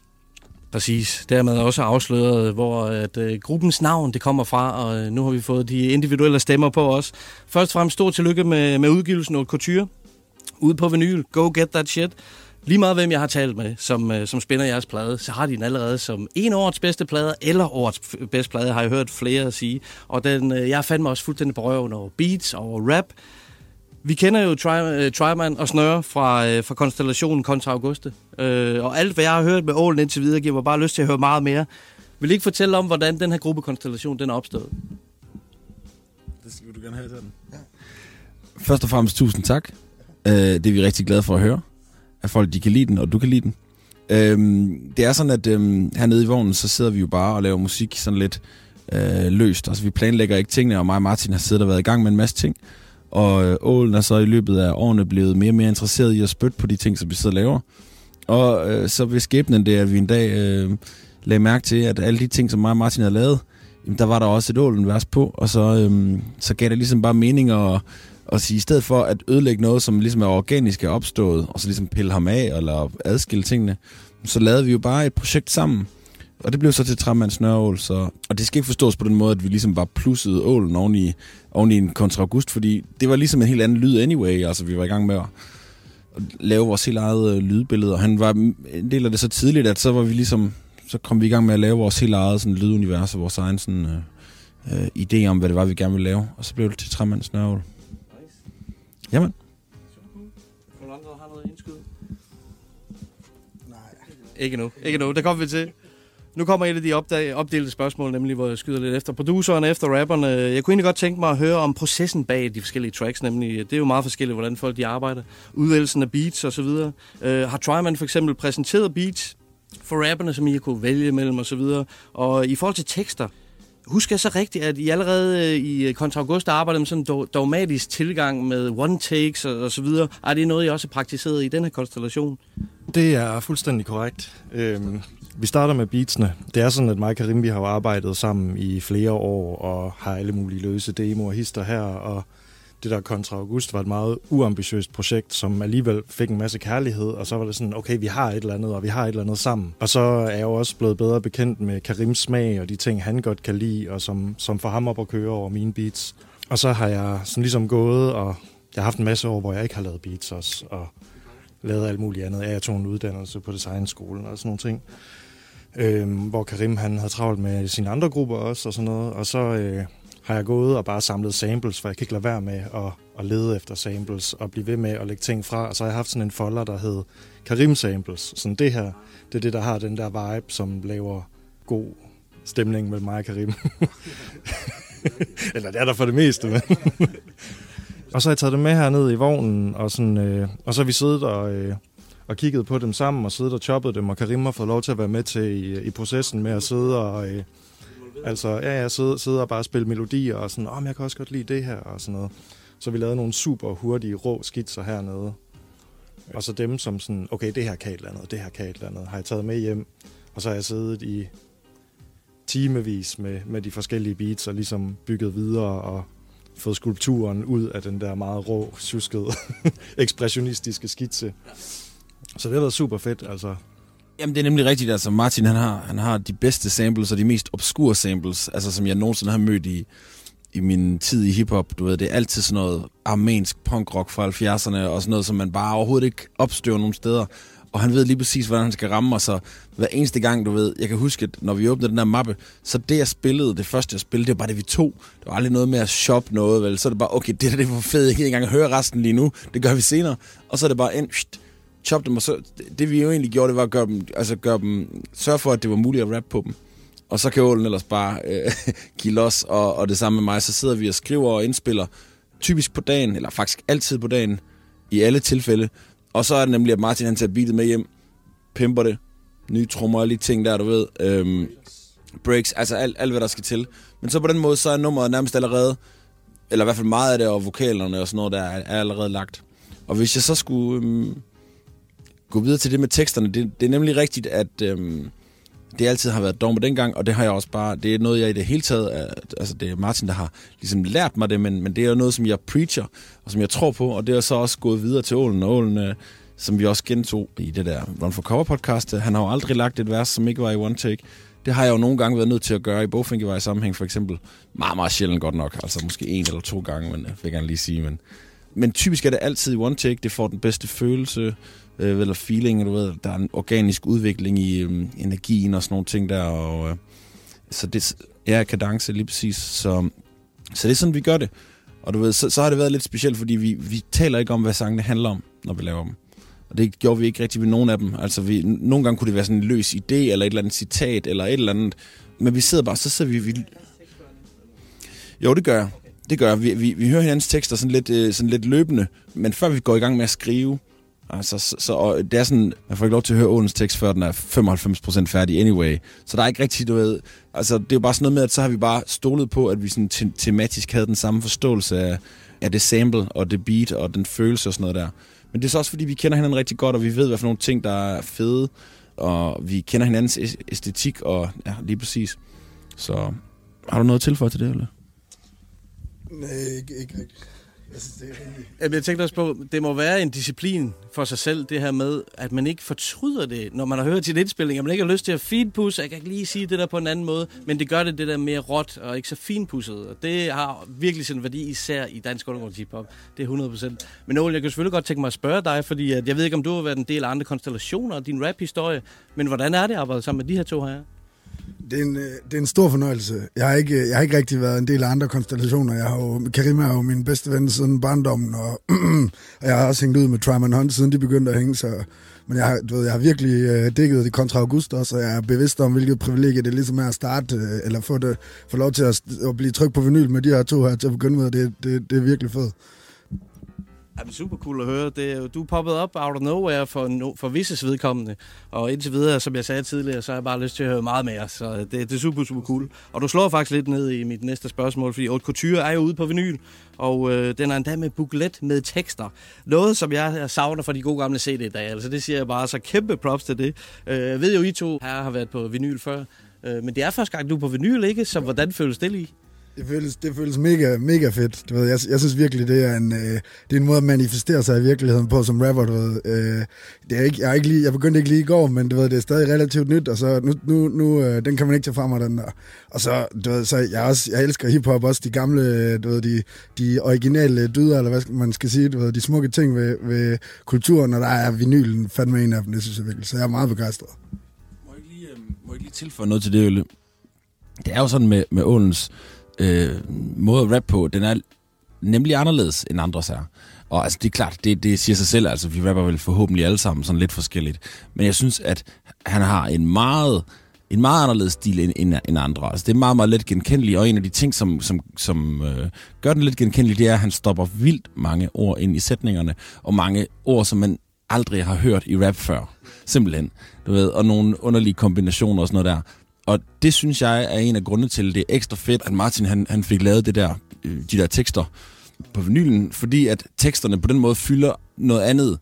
Præcis. Dermed også afsløret, hvor at, øh, gruppens navn det kommer fra, og øh, nu har vi fået de individuelle stemmer på os. Først og fremmest stor tillykke med, med udgivelsen af Couture. Ude på vinyl. Go get that shit. Lige meget hvem jeg har talt med, som, øh, som spænder jeres plade, så har de den allerede som en årets bedste plade, eller årets f- bedste plade, har jeg hørt flere sige. Og den, øh, jeg fandt mig også fuldstændig på røven over beats og rap. Vi kender jo Tri- uh, Tryman og Snøre fra, uh, fra Konstellationen kontra Auguste. Uh, og alt, hvad jeg har hørt med Ålen indtil videre, giver mig bare lyst til at høre meget mere. Vil I ikke fortælle om, hvordan den her gruppekonstellation den er opstået? Det skal du gerne have til den. Ja. Først og fremmest tusind tak. Uh, det er vi rigtig glade for at høre. At folk de kan lide den, og du kan lide den. Uh, det er sådan, at um, hernede i vognen, så sidder vi jo bare og laver musik sådan lidt uh, løst. Altså vi planlægger ikke tingene, og mig og Martin har siddet og været i gang med en masse ting. Og øh, Ålen er så i løbet af årene blevet mere og mere interesseret i at spytte på de ting, som vi sidder og laver. Og øh, så ved skæbnen det, at vi en dag øh, lagde mærke til, at alle de ting, som mig og Martin havde lavet, jamen, der var der også et Ålen-vers på, og så, øh, så gav det ligesom bare mening at, at sige, i stedet for at ødelægge noget, som ligesom er organisk er opstået, og så ligesom pille ham af, eller adskille tingene, så lavede vi jo bare et projekt sammen. Og det blev så til Træmands Snøreål, så... Og det skal ikke forstås på den måde, at vi ligesom bare plussede ålen oven i, oven i en kontra august, fordi det var ligesom en helt anden lyd anyway, altså vi var i gang med at lave vores helt eget øh, lydbillede, og han var en del af det så tidligt, at så var vi ligesom, så kom vi i gang med at lave vores helt eget sådan, lydunivers og vores egen sådan, øh, øh, idé om, hvad det var, vi gerne ville lave, og så blev det til Træmands Snøreål. Jamen. Ikke nu. Ikke nu. Det kommer vi til. Nu kommer et af de opdag- opdelte spørgsmål, nemlig hvor jeg skyder lidt efter produceren, efter rapperne. Jeg kunne egentlig godt tænke mig at høre om processen bag de forskellige tracks, nemlig øh, det er jo meget forskelligt, hvordan folk de arbejder. Udvælgelsen af beats osv. Uh, øh, har Tryman for eksempel præsenteret beats for rapperne, som I har kunne vælge mellem osv. Og, og i forhold til tekster, Husker jeg så rigtigt, at I allerede øh, i Contra August arbejder med sådan en dogmatisk tilgang med one takes og, og så videre? Er det noget, I også har praktiseret i den her konstellation? Det er fuldstændig korrekt. Øhm, vi starter med beatsene. Det er sådan, at mig og Karim, vi har jo arbejdet sammen i flere år og har alle mulige løse demoer hister her, og det der Contra August var et meget uambitiøst projekt, som alligevel fik en masse kærlighed, og så var det sådan, okay, vi har et eller andet, og vi har et eller andet sammen. Og så er jeg jo også blevet bedre bekendt med Karims smag og de ting, han godt kan lide, og som, som får ham op at køre over mine beats. Og så har jeg sådan ligesom gået, og jeg har haft en masse år, hvor jeg ikke har lavet beats også, og lavet alt muligt andet. Jeg tog en uddannelse på designskolen og sådan nogle ting. Øhm, hvor Karim han havde travlt med sine andre grupper også og sådan noget. Og så øh, har jeg gået og bare samlet samples, for jeg kan ikke lade være med at, at lede efter samples og blive ved med at lægge ting fra. Og så har jeg haft sådan en folder, der hed Karim Samples. Sådan det her, det er det, der har den der vibe, som laver god stemning med mig og Karim. Eller det er der for det meste, men... og så har jeg taget dem med herned i vognen, og, sådan, øh, og så har vi siddet og, øh, og kigget på dem sammen, og siddet og choppede dem, og Karim har fået lov til at være med til i, i processen med at sidde og... Øh, altså, ja, jeg sidder, sidder og bare spille melodier, og sådan, åh, oh, jeg kan også godt lide det her, og sådan noget. Så vi lavede nogle super hurtige, rå skitser hernede. Og så dem, som sådan, okay, det her kan et eller andet, det her kan et eller andet, har jeg taget med hjem. Og så har jeg siddet i timevis med, med de forskellige beats og ligesom bygget videre og fået skulpturen ud af den der meget rå, tjuskede, ekspressionistiske skitse. Så det har været super fedt, altså. Jamen, det er nemlig rigtigt. Altså, Martin, han har, han har de bedste samples og de mest obskure samples, altså, som jeg nogensinde har mødt i, i min tid i hiphop. Du ved, det er altid sådan noget armensk punkrock fra 70'erne, og sådan noget, som man bare overhovedet ikke opstøver nogen steder. Og han ved lige præcis, hvordan han skal ramme, og så hver eneste gang, du ved, jeg kan huske, at når vi åbnede den der mappe, så det, jeg spillede, det første, jeg spillede, det var bare det, vi tog. Det var aldrig noget med at shoppe noget, vel? Så er det bare, okay, det der, det var fedt, jeg kan ikke engang høre resten lige nu, det gør vi senere. Og så er det bare ind, choppe dem, og så, det vi jo egentlig gjorde, det var at gøre dem, altså gøre dem, sørge for, at det var muligt at rappe på dem. Og så kan Ålen ellers bare øh, give los, og, og det samme med mig. Så sidder vi og skriver og indspiller, typisk på dagen, eller faktisk altid på dagen, i alle tilfælde. Og så er det nemlig, at Martin han tager beatet med hjem, pimper det, nye trommer og lige ting der, du ved. Øhm, breaks, altså alt, alt, hvad der skal til. Men så på den måde, så er nummeret nærmest allerede, eller i hvert fald meget af det, og vokalerne og sådan noget der, er, er allerede lagt. Og hvis jeg så skulle øhm, gå videre til det med teksterne, det, det er nemlig rigtigt, at øhm, det altid har været dogme dengang, og det har jeg også bare, det er noget, jeg i det hele taget, er, altså det er Martin, der har ligesom lært mig det, men, men det er jo noget, som jeg preacher, og som jeg tror på, og det er så også gået videre til Ålen, og Ålen, øh, som vi også gentog i det der Run for Cover podcast, han har jo aldrig lagt et vers, som ikke var i one take. Det har jeg jo nogle gange været nødt til at gøre i Bogfinkevej sammenhæng, for eksempel. Meget, meget sjældent godt nok, altså måske en eller to gange, men øh, jeg vil gerne lige sige, men men typisk er det altid i one take. Det får den bedste følelse, øh, eller feeling, du ved. Der er en organisk udvikling i øh, energien og sådan nogle ting der. Og, øh, så det ja, kadence lige præcis. Så, så det er sådan, vi gør det. Og du ved, så, så har det været lidt specielt, fordi vi, vi taler ikke om, hvad sangene handler om, når vi laver dem. Og det gjorde vi ikke rigtig ved nogen af dem. Altså, vi, nogle gange kunne det være sådan en løs idé, eller et eller andet citat, eller et eller andet. Men vi sidder bare, så sidder vi... vi jo, det gør jeg. Det gør jeg. Vi, vi, vi hører hinandens tekster sådan lidt, øh, sådan lidt løbende, men før vi går i gang med at skrive, altså, så, så og det er sådan, man får ikke lov til at høre Ålens tekst, før den er 95% færdig anyway. Så der er ikke rigtig, du ved, altså det er jo bare sådan noget med, at så har vi bare stolet på, at vi sådan te- tematisk havde den samme forståelse af, af det sample og det beat og den følelse og sådan noget der. Men det er så også, fordi vi kender hinanden rigtig godt, og vi ved, hvad for nogle ting, der er fede, og vi kender hinandens æstetik, og ja, lige præcis. Så har du noget at tilføje til det, eller? Nej, ikke, ikke rigtigt. Jeg synes, det er rimelig. Jamen, jeg tænkte også på, det må være en disciplin for sig selv, det her med, at man ikke fortryder det, når man har hørt sin indspilling, at man ikke har lyst til at finpudse. Jeg kan ikke lige sige det der på en anden måde, men det gør det det der mere råt og ikke så finpudset. Og det har virkelig sin værdi, især i dansk undergrunds hiphop. Det er 100%. Men Ole, jeg kan selvfølgelig godt tænke mig at spørge dig, fordi at jeg ved ikke, om du har været en del af andre konstellationer og din rap-historie, men hvordan er det at arbejde sammen med de her to her? Det er, en, øh, det er en stor fornøjelse. Jeg har, ikke, jeg har ikke rigtig været en del af andre konstellationer. Jeg har jo, Karim er jo min bedste ven siden barndommen, og, og jeg har også hængt ud med Tryman Hunt, siden de begyndte at hænge. Så, men jeg har, du ved, jeg har virkelig øh, dækket det kontra August også, og jeg er bevidst om, hvilket privilegie det ligesom er at starte, øh, eller få, det, få lov til at, at blive trykt på vinyl med de her to her til at begynde med. Det, det, det er virkelig fedt. Jamen, super cool at høre. Det du er poppet op out of nowhere for, no, for visses vedkommende. Og indtil videre, som jeg sagde tidligere, så har jeg bare lyst til at høre meget mere. Så det, det er super, super cool. Og du slår faktisk lidt ned i mit næste spørgsmål, fordi Haute Couture er jo ude på vinyl. Og øh, den er endda med booklet med tekster. Noget, som jeg savner fra de gode gamle CD-dage. Altså det siger jeg bare, så kæmpe props til det. Øh, jeg ved jo, I to her har været på vinyl før. Øh, men det er første gang, du er på vinyl, ikke? Så hvordan føles det lige? Det føles, det føles mega, mega fedt. Du ved, jeg, jeg synes virkelig, det er, en, øh, det er en måde at manifestere sig i virkeligheden på som rapper. Du ved. Øh, det er ikke, jeg, er ikke lige, jeg begyndte ikke lige i går, men du ved, det er stadig relativt nyt, og så nu, nu, nu øh, den kan man ikke tage fra mig, den der. Og så, du ved, så jeg, også, jeg elsker hiphop, også de gamle, du ved, de, de originale dyder, eller hvad man skal sige, du ved, de smukke ting ved, ved kulturen, og der er vinylen fandme en af dem, det synes jeg virkelig. Så jeg er meget begejstret. Må jeg lige, øh, må jeg lige tilføje noget til det, Ølle? Det er jo sådan med, med Ålens øh, måde at rap på, den er nemlig anderledes end andres er. Og altså, det er klart, det, det siger sig selv, altså vi rapper vel forhåbentlig alle sammen sådan lidt forskelligt. Men jeg synes, at han har en meget, en meget anderledes stil end, end, end andre. Altså det er meget, meget let genkendeligt, og en af de ting, som, som, som øh, gør den lidt genkendelig, det er, at han stopper vildt mange ord ind i sætningerne, og mange ord, som man aldrig har hørt i rap før. Simpelthen. Du ved, og nogle underlige kombinationer og sådan noget der. Og det synes jeg er en af grundene til, at det er ekstra fedt, at Martin han, han fik lavet det der, øh, de der tekster på vinylen, fordi at teksterne på den måde fylder noget andet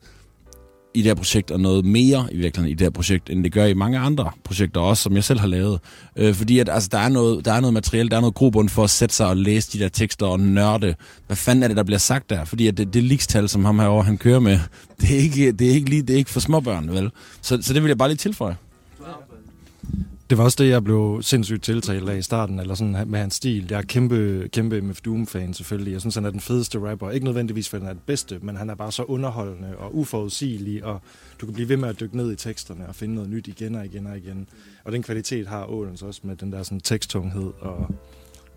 i det her projekt, og noget mere i virkeligheden i det her projekt, end det gør i mange andre projekter også, som jeg selv har lavet. Øh, fordi at, altså, der, er noget, der er noget materiale, der er noget grobund for at sætte sig og læse de der tekster og nørde. Hvad fanden er det, der bliver sagt der? Fordi at det, det likstal, som ham herovre, han kører med, det er ikke, det er ikke, lige, det er ikke for småbørn, vel? Så, så det vil jeg bare lige tilføje. Det var også det, jeg blev sindssygt tiltalt af i starten, eller sådan med hans stil. Jeg er kæmpe, kæmpe MF Doom-fan selvfølgelig. Jeg synes, han er den fedeste rapper. Ikke nødvendigvis, fordi han er den bedste, men han er bare så underholdende og uforudsigelig, og du kan blive ved med at dykke ned i teksterne og finde noget nyt igen og igen og igen. Og den kvalitet har Ålens også med den der sådan teksttunghed, og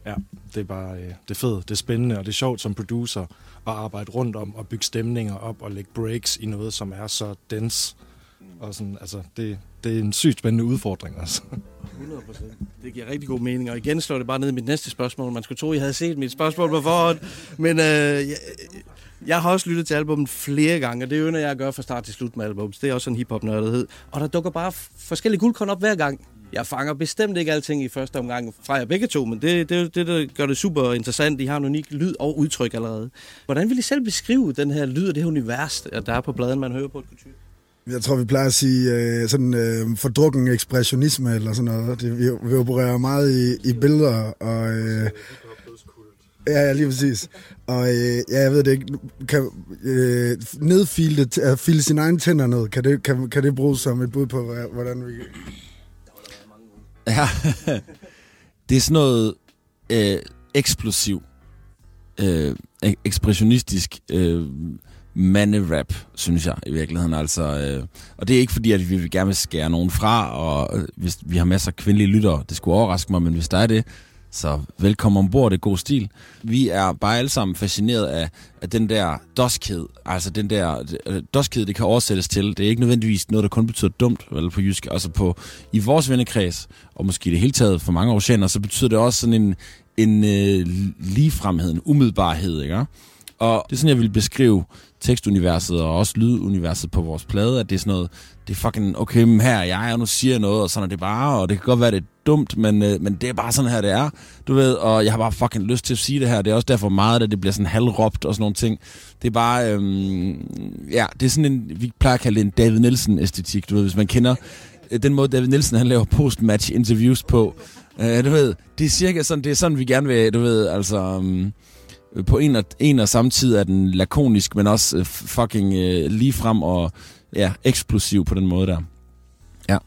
ja, det er bare øh, det er fedt, det er spændende, og det er sjovt som producer at arbejde rundt om og bygge stemninger op og lægge breaks i noget, som er så dense. Og sådan, altså, det, det er en sygt spændende udfordring, altså. 100%. Det giver rigtig god mening. Og igen slår det bare ned i mit næste spørgsmål. Man skulle tro, I havde set mit spørgsmål på forhånd. Men øh, jeg, jeg har også lyttet til albumet flere gange, og det er jeg at jeg gør fra start til slut med albummet. Det er også en hiphop-nørdighed. Og der dukker bare forskellige guldkorn op hver gang. Jeg fanger bestemt ikke alting i første omgang fra jer begge to, men det er det, det, der gør det super interessant. De har en unik lyd og udtryk allerede. Hvordan vil I selv beskrive den her lyd og det her univers, der er på bladen, man hører på et kultur? Jeg tror, vi plejer at sige øh, sådan øh, fordrukken ekspressionisme eller sådan noget. Det, vi, vi opererer meget i, i billeder, og... Øh, ja, ja, lige præcis. Og øh, ja, jeg ved det ikke. Kan, øh, nedfile, det, øh, at file sine egne tænder ned, kan det, kan, kan det bruges som et bud på, hvordan vi... Ja, det er sådan noget øh, eksplosiv, øh, ekspressionistisk øh, manderap, synes jeg i virkeligheden. Altså, øh, og det er ikke fordi, at vi vil gerne vil skære nogen fra, og øh, hvis vi har masser af kvindelige lyttere, det skulle overraske mig, men hvis der er det, så velkommen ombord, det er god stil. Vi er bare alle sammen fascineret af, af den der doskhed. Altså den der øh, doskhed, det kan oversættes til. Det er ikke nødvendigvis noget, der kun betyder dumt, eller på jysk. Altså på, i vores vennekreds, og måske i det hele taget for mange oceaner, så betyder det også sådan en, en øh, ligefremhed, en umiddelbarhed, ikke? Og det er sådan, jeg vil beskrive tekstuniverset og også lyduniverset på vores plade, at det er sådan noget, det er fucking, okay, men her er jeg, og nu siger jeg noget, og sådan er det bare, og det kan godt være, det er dumt, men, øh, men det er bare sådan her, det er, du ved, og jeg har bare fucking lyst til at sige det her, det er også derfor meget, at det bliver sådan halvråbt og sådan nogle ting. Det er bare, øhm, ja, det er sådan en, vi plejer at kalde det en David Nielsen-æstetik, du ved, hvis man kender øh, den måde, David Nielsen, han laver post-match interviews på, øh, du ved, det er cirka sådan, det er sådan, vi gerne vil, du ved, altså... Um, på en og, en og samme tid er den lakonisk, men også øh, fucking øh, ligefrem og ja, eksplosiv på den måde der. Ja.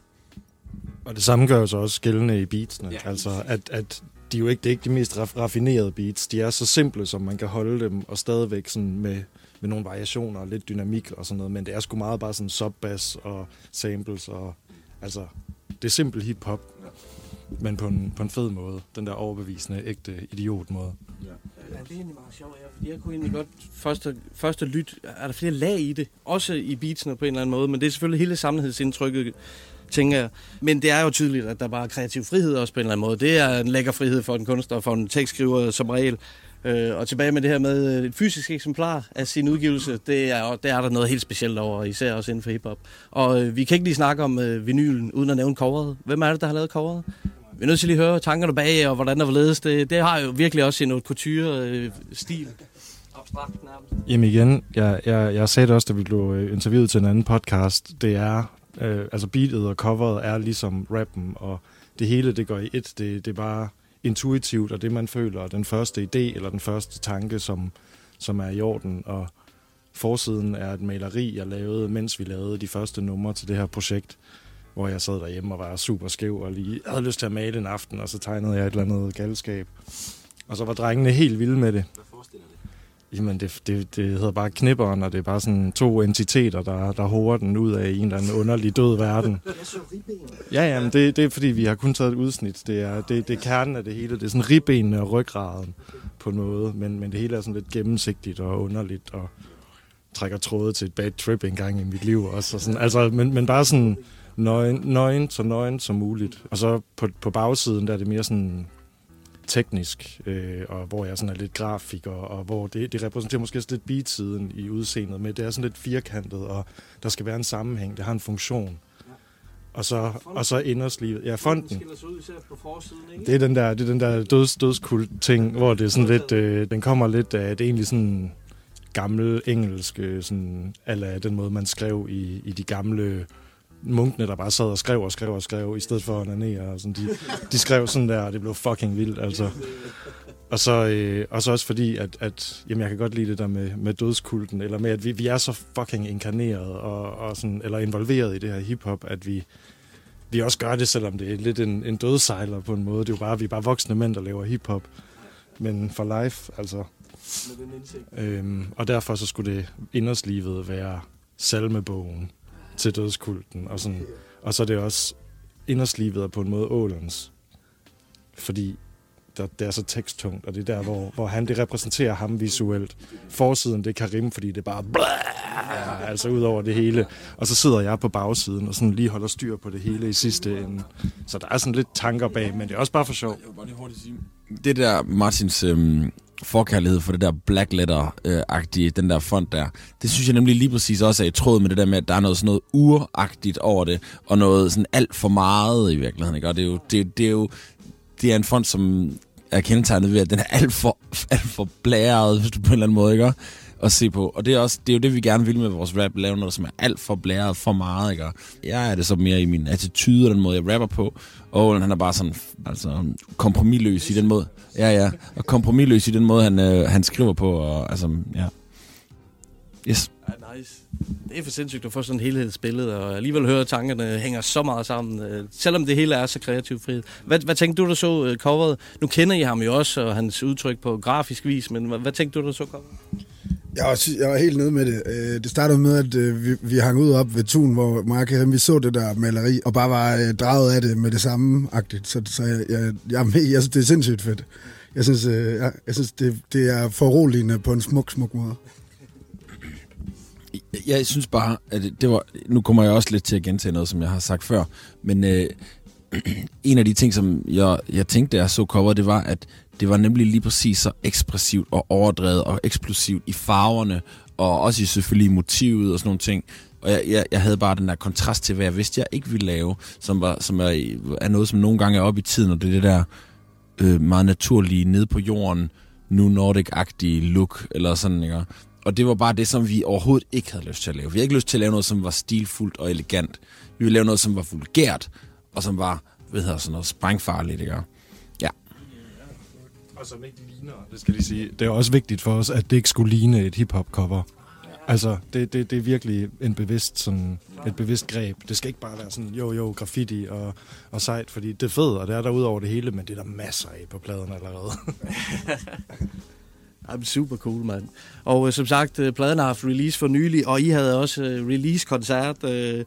Og det samme gør jo så også gældende i beatsene. Ja. Altså, at, at de er jo ikke, det er ikke de mest raf- raffinerede beats. De er så simple, som man kan holde dem, og stadigvæk sådan med, med nogle variationer og lidt dynamik og sådan noget. Men det er sgu meget bare sådan subbass og samples og... Altså, det er simpel hip-hop, men på en, på en fed måde. Den der overbevisende, ægte idiot-måde. Ja, det er egentlig meget sjovt, ja, fordi jeg kunne egentlig godt første, første lyt, er der flere lag i det, også i beatsene på en eller anden måde, men det er selvfølgelig hele sammenhedsindtrykket, tænker jeg. Men det er jo tydeligt, at der bare er kreativ frihed også på en eller anden måde. Det er en lækker frihed for en kunstner og for en tekstskriver som regel. Øh, og tilbage med det her med et fysisk eksemplar af sin udgivelse, det er, det er der noget helt specielt over, især også inden for hiphop. Og øh, vi kan ikke lige snakke om øh, vinylen, uden at nævne coveret. Hvem er det, der har lavet coveret? Vi er nødt til lige at høre tankerne bag, og hvordan der var ledes. Det, det har jo virkelig også en couture-stil. Abstrakt nærmest. Jamen igen, jeg, jeg, jeg sagde det også, da vi blev øh, interviewet til en anden podcast. Det er, øh, altså beatet og coveret er ligesom rappen, og det hele det går i et. Det, det er bare intuitivt, og det man føler, og den første idé eller den første tanke, som, som er i orden. Og forsiden er et maleri, jeg lavede, mens vi lavede de første numre til det her projekt hvor jeg sad derhjemme og var super skæv og lige havde lyst til at male en aften, og så tegnede jeg et eller andet galskab. Og så var drengene helt vilde med det. Hvad forestiller det? Jamen, det, det, det hedder bare knipperen, og det er bare sådan to entiteter, der, der hover den ud af en eller anden underlig død verden. Ja, ja, men det, det er fordi, vi har kun taget et udsnit. Det er, det, det er kernen af det hele. Det er sådan ribbenene og ryggraden på måde, men, men det hele er sådan lidt gennemsigtigt og underligt, og trækker tråde til et bad trip en gang i mit liv også. Og sådan, altså, men, men bare sådan nøgen, nøgen, så nøgen som muligt. Og så på, på bagsiden, der er det mere sådan teknisk, øh, og hvor jeg sådan er lidt grafik, og, og hvor det, det repræsenterer måske også lidt beat-siden i udseendet, men det er sådan lidt firkantet, og der skal være en sammenhæng, det har en funktion. Og så, og så inderslivet. Ja, fonden. Det er den der, det er den der døds, dødskult ting, hvor det er sådan lidt, øh, den kommer lidt af, det er egentlig sådan gammel engelske, sådan, eller den måde, man skrev i, i de gamle munkene, der bare sad og skrev og skrev og skrev, i stedet for at onanere. Og sådan, de, de skrev sådan der, og det blev fucking vildt, altså. Og så, øh, og så også fordi, at, at jamen, jeg kan godt lide det der med, med dødskulten, eller med, at vi, vi er så fucking inkarneret, og, og sådan, eller involveret i det her hiphop, at vi, vi også gør det, selvom det er lidt en, en dødsejler på en måde. Det er jo bare, vi er bare voksne mænd, der laver hiphop. Men for life, altså. Øhm, og derfor så skulle det inderslivet være salmebogen til dødskulten. Og, sådan, og så er det også inderslivet er på en måde ålens. Fordi der, det er så teksttungt, og det er der, hvor, hvor han det repræsenterer ham visuelt. Forsiden, det er Karim, fordi det er bare blæh, altså ud over det hele. Og så sidder jeg på bagsiden og sådan lige holder styr på det hele i sidste ende. Så der er sådan lidt tanker bag, men det er også bare for sjov. Det der Martins øhm, forkærlighed for det der black letter-agtige, øh, den der font der, det synes jeg nemlig lige præcis også er i tråd med det der med, at der er noget sådan noget uragtigt over det, og noget sådan alt for meget i virkeligheden, ikke? Og det er jo, det, det er jo det er en font, som er kendetegnet ved, at den er alt for, alt for blæret, hvis du på en eller anden måde, ikke? At se på. Og det er, også, det er jo det, vi gerne vil med vores rap, lave noget, som er alt for blæret, for meget, ikke? Jeg er det så mere i min attitude og den måde, jeg rapper på. Og han er bare sådan, altså, kompromilløs i den måde. Ja, ja. Og kompromilløs i den måde, han, øh, han skriver på, og altså, ja. Yes. Ja, nice. Det er for sindssygt at få sådan et helhedsbillede, og alligevel høre, at tankerne hænger så meget sammen, øh, selvom det hele er så kreativt frihed. Hvad, hvad tænkte du, der så øh, coveret? Nu kender I ham jo også, og hans udtryk på grafisk vis, men hvad, hvad tænkte du, der så coveret? Jeg var, jeg var helt nede med det. Øh, det startede med, at øh, vi, vi hang ud op ved Tun, hvor Mark og vi så det der maleri, og bare var øh, draget af det med det samme-agtigt. Så, så jeg, jeg, jeg, jeg synes, det er sindssygt fedt. Jeg synes, jeg, jeg synes det, det er foruroligende på en smuk, smuk måde. Jeg synes bare, at det, det var... Nu kommer jeg også lidt til at gentage noget, som jeg har sagt før. Men øh, en af de ting, som jeg, jeg tænkte, da jeg så cover, det var, at det var nemlig lige præcis så ekspressivt og overdrevet og eksplosivt i farverne, og også i selvfølgelig motivet og sådan nogle ting. Og jeg, jeg, jeg havde bare den der kontrast til, hvad jeg vidste, jeg ikke ville lave, som, var, som er, er noget, som nogle gange er op i tiden, og det er det der øh, meget naturlige, ned på jorden, nu Nordic-agtige look, eller sådan, ikke? Og det var bare det, som vi overhovedet ikke havde lyst til at lave. Vi havde ikke lyst til at lave noget, som var stilfuldt og elegant. Vi ville lave noget, som var vulgært, og som var, hvad hedder sådan noget, sprængfarligt, ikke? Og som ikke ligner, det skal de sige. Det er også vigtigt for os, at det ikke skulle ligne et hip-hop-cover. Altså, det, det, det er virkelig en bevidst, sådan, et bevidst greb. Det skal ikke bare være sådan, jo, jo, graffiti og, og sejt, fordi det er fedt, og det er der ud over det hele, men det er der masser af på pladen allerede. I'm super cool, mand. Og øh, som sagt, øh, pladen har haft release for nylig, og I havde også øh, release-koncert øh,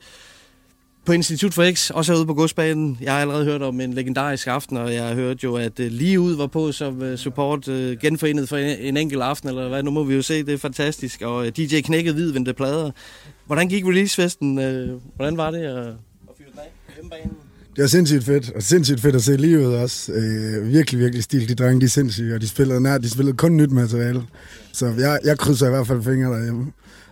på Institut for X, også herude på godsbanen. Jeg har allerede hørt om en legendarisk aften, og jeg har hørt jo, at øh, lige ud var på som øh, support øh, genforenet for en, enkelt aften, eller hvad, nu må vi jo se, det er fantastisk. Og DJ knækkede hvidvendte plader. Hvordan gik releasefesten? Hvordan var det at, at fyre den af? Hjemmebanen? Det var sindssygt fedt, og sindssygt fedt at se livet også. Øh, virkelig, virkelig stil. De drenge, de er sindssyge, og de spillede, nær, de spillede kun nyt materiale. Så jeg, jeg krydser i hvert fald fingre derhjemme.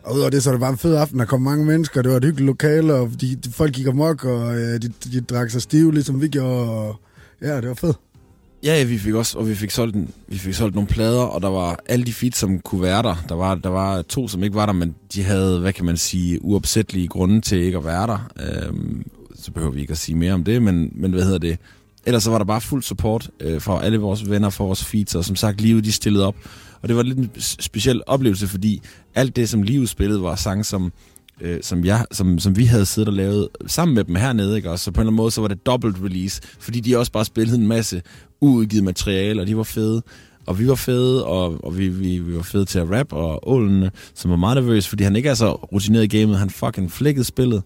Og udover det, så var det bare en fed aften. Der kom mange mennesker, det var et hyggeligt lokale, og de, de, folk gik amok, og øh, de, de drak sig stive, ligesom vi gjorde. Og, ja, det var fedt. Ja, ja, vi fik også, og vi fik solgt, en, vi fik solgt nogle plader, og der var alle de feeds, som kunne være der. Der var, der var to, som ikke var der, men de havde, hvad kan man sige, uopsættelige grunde til ikke at være der. Øhm, så behøver vi ikke at sige mere om det, men, men hvad hedder det? Ellers så var der bare fuld support øh, fra alle vores venner, for vores feeds, og som sagt, Livet de stillede op. Og det var lidt en speciel oplevelse, fordi alt det, som Livet spillede, var sange, som, øh, som, jeg, som, som vi havde siddet og lavet sammen med dem hernede, ikke? Og så på en eller anden måde, så var det dobbelt release, fordi de også bare spillede en masse uudgivet materiale, og de var fede. Og vi var fede, og, og vi, vi, vi var fede til at rap, og Ålen, som var meget nervøs, fordi han ikke er så rutineret i gamet, han fucking flækkede spillet.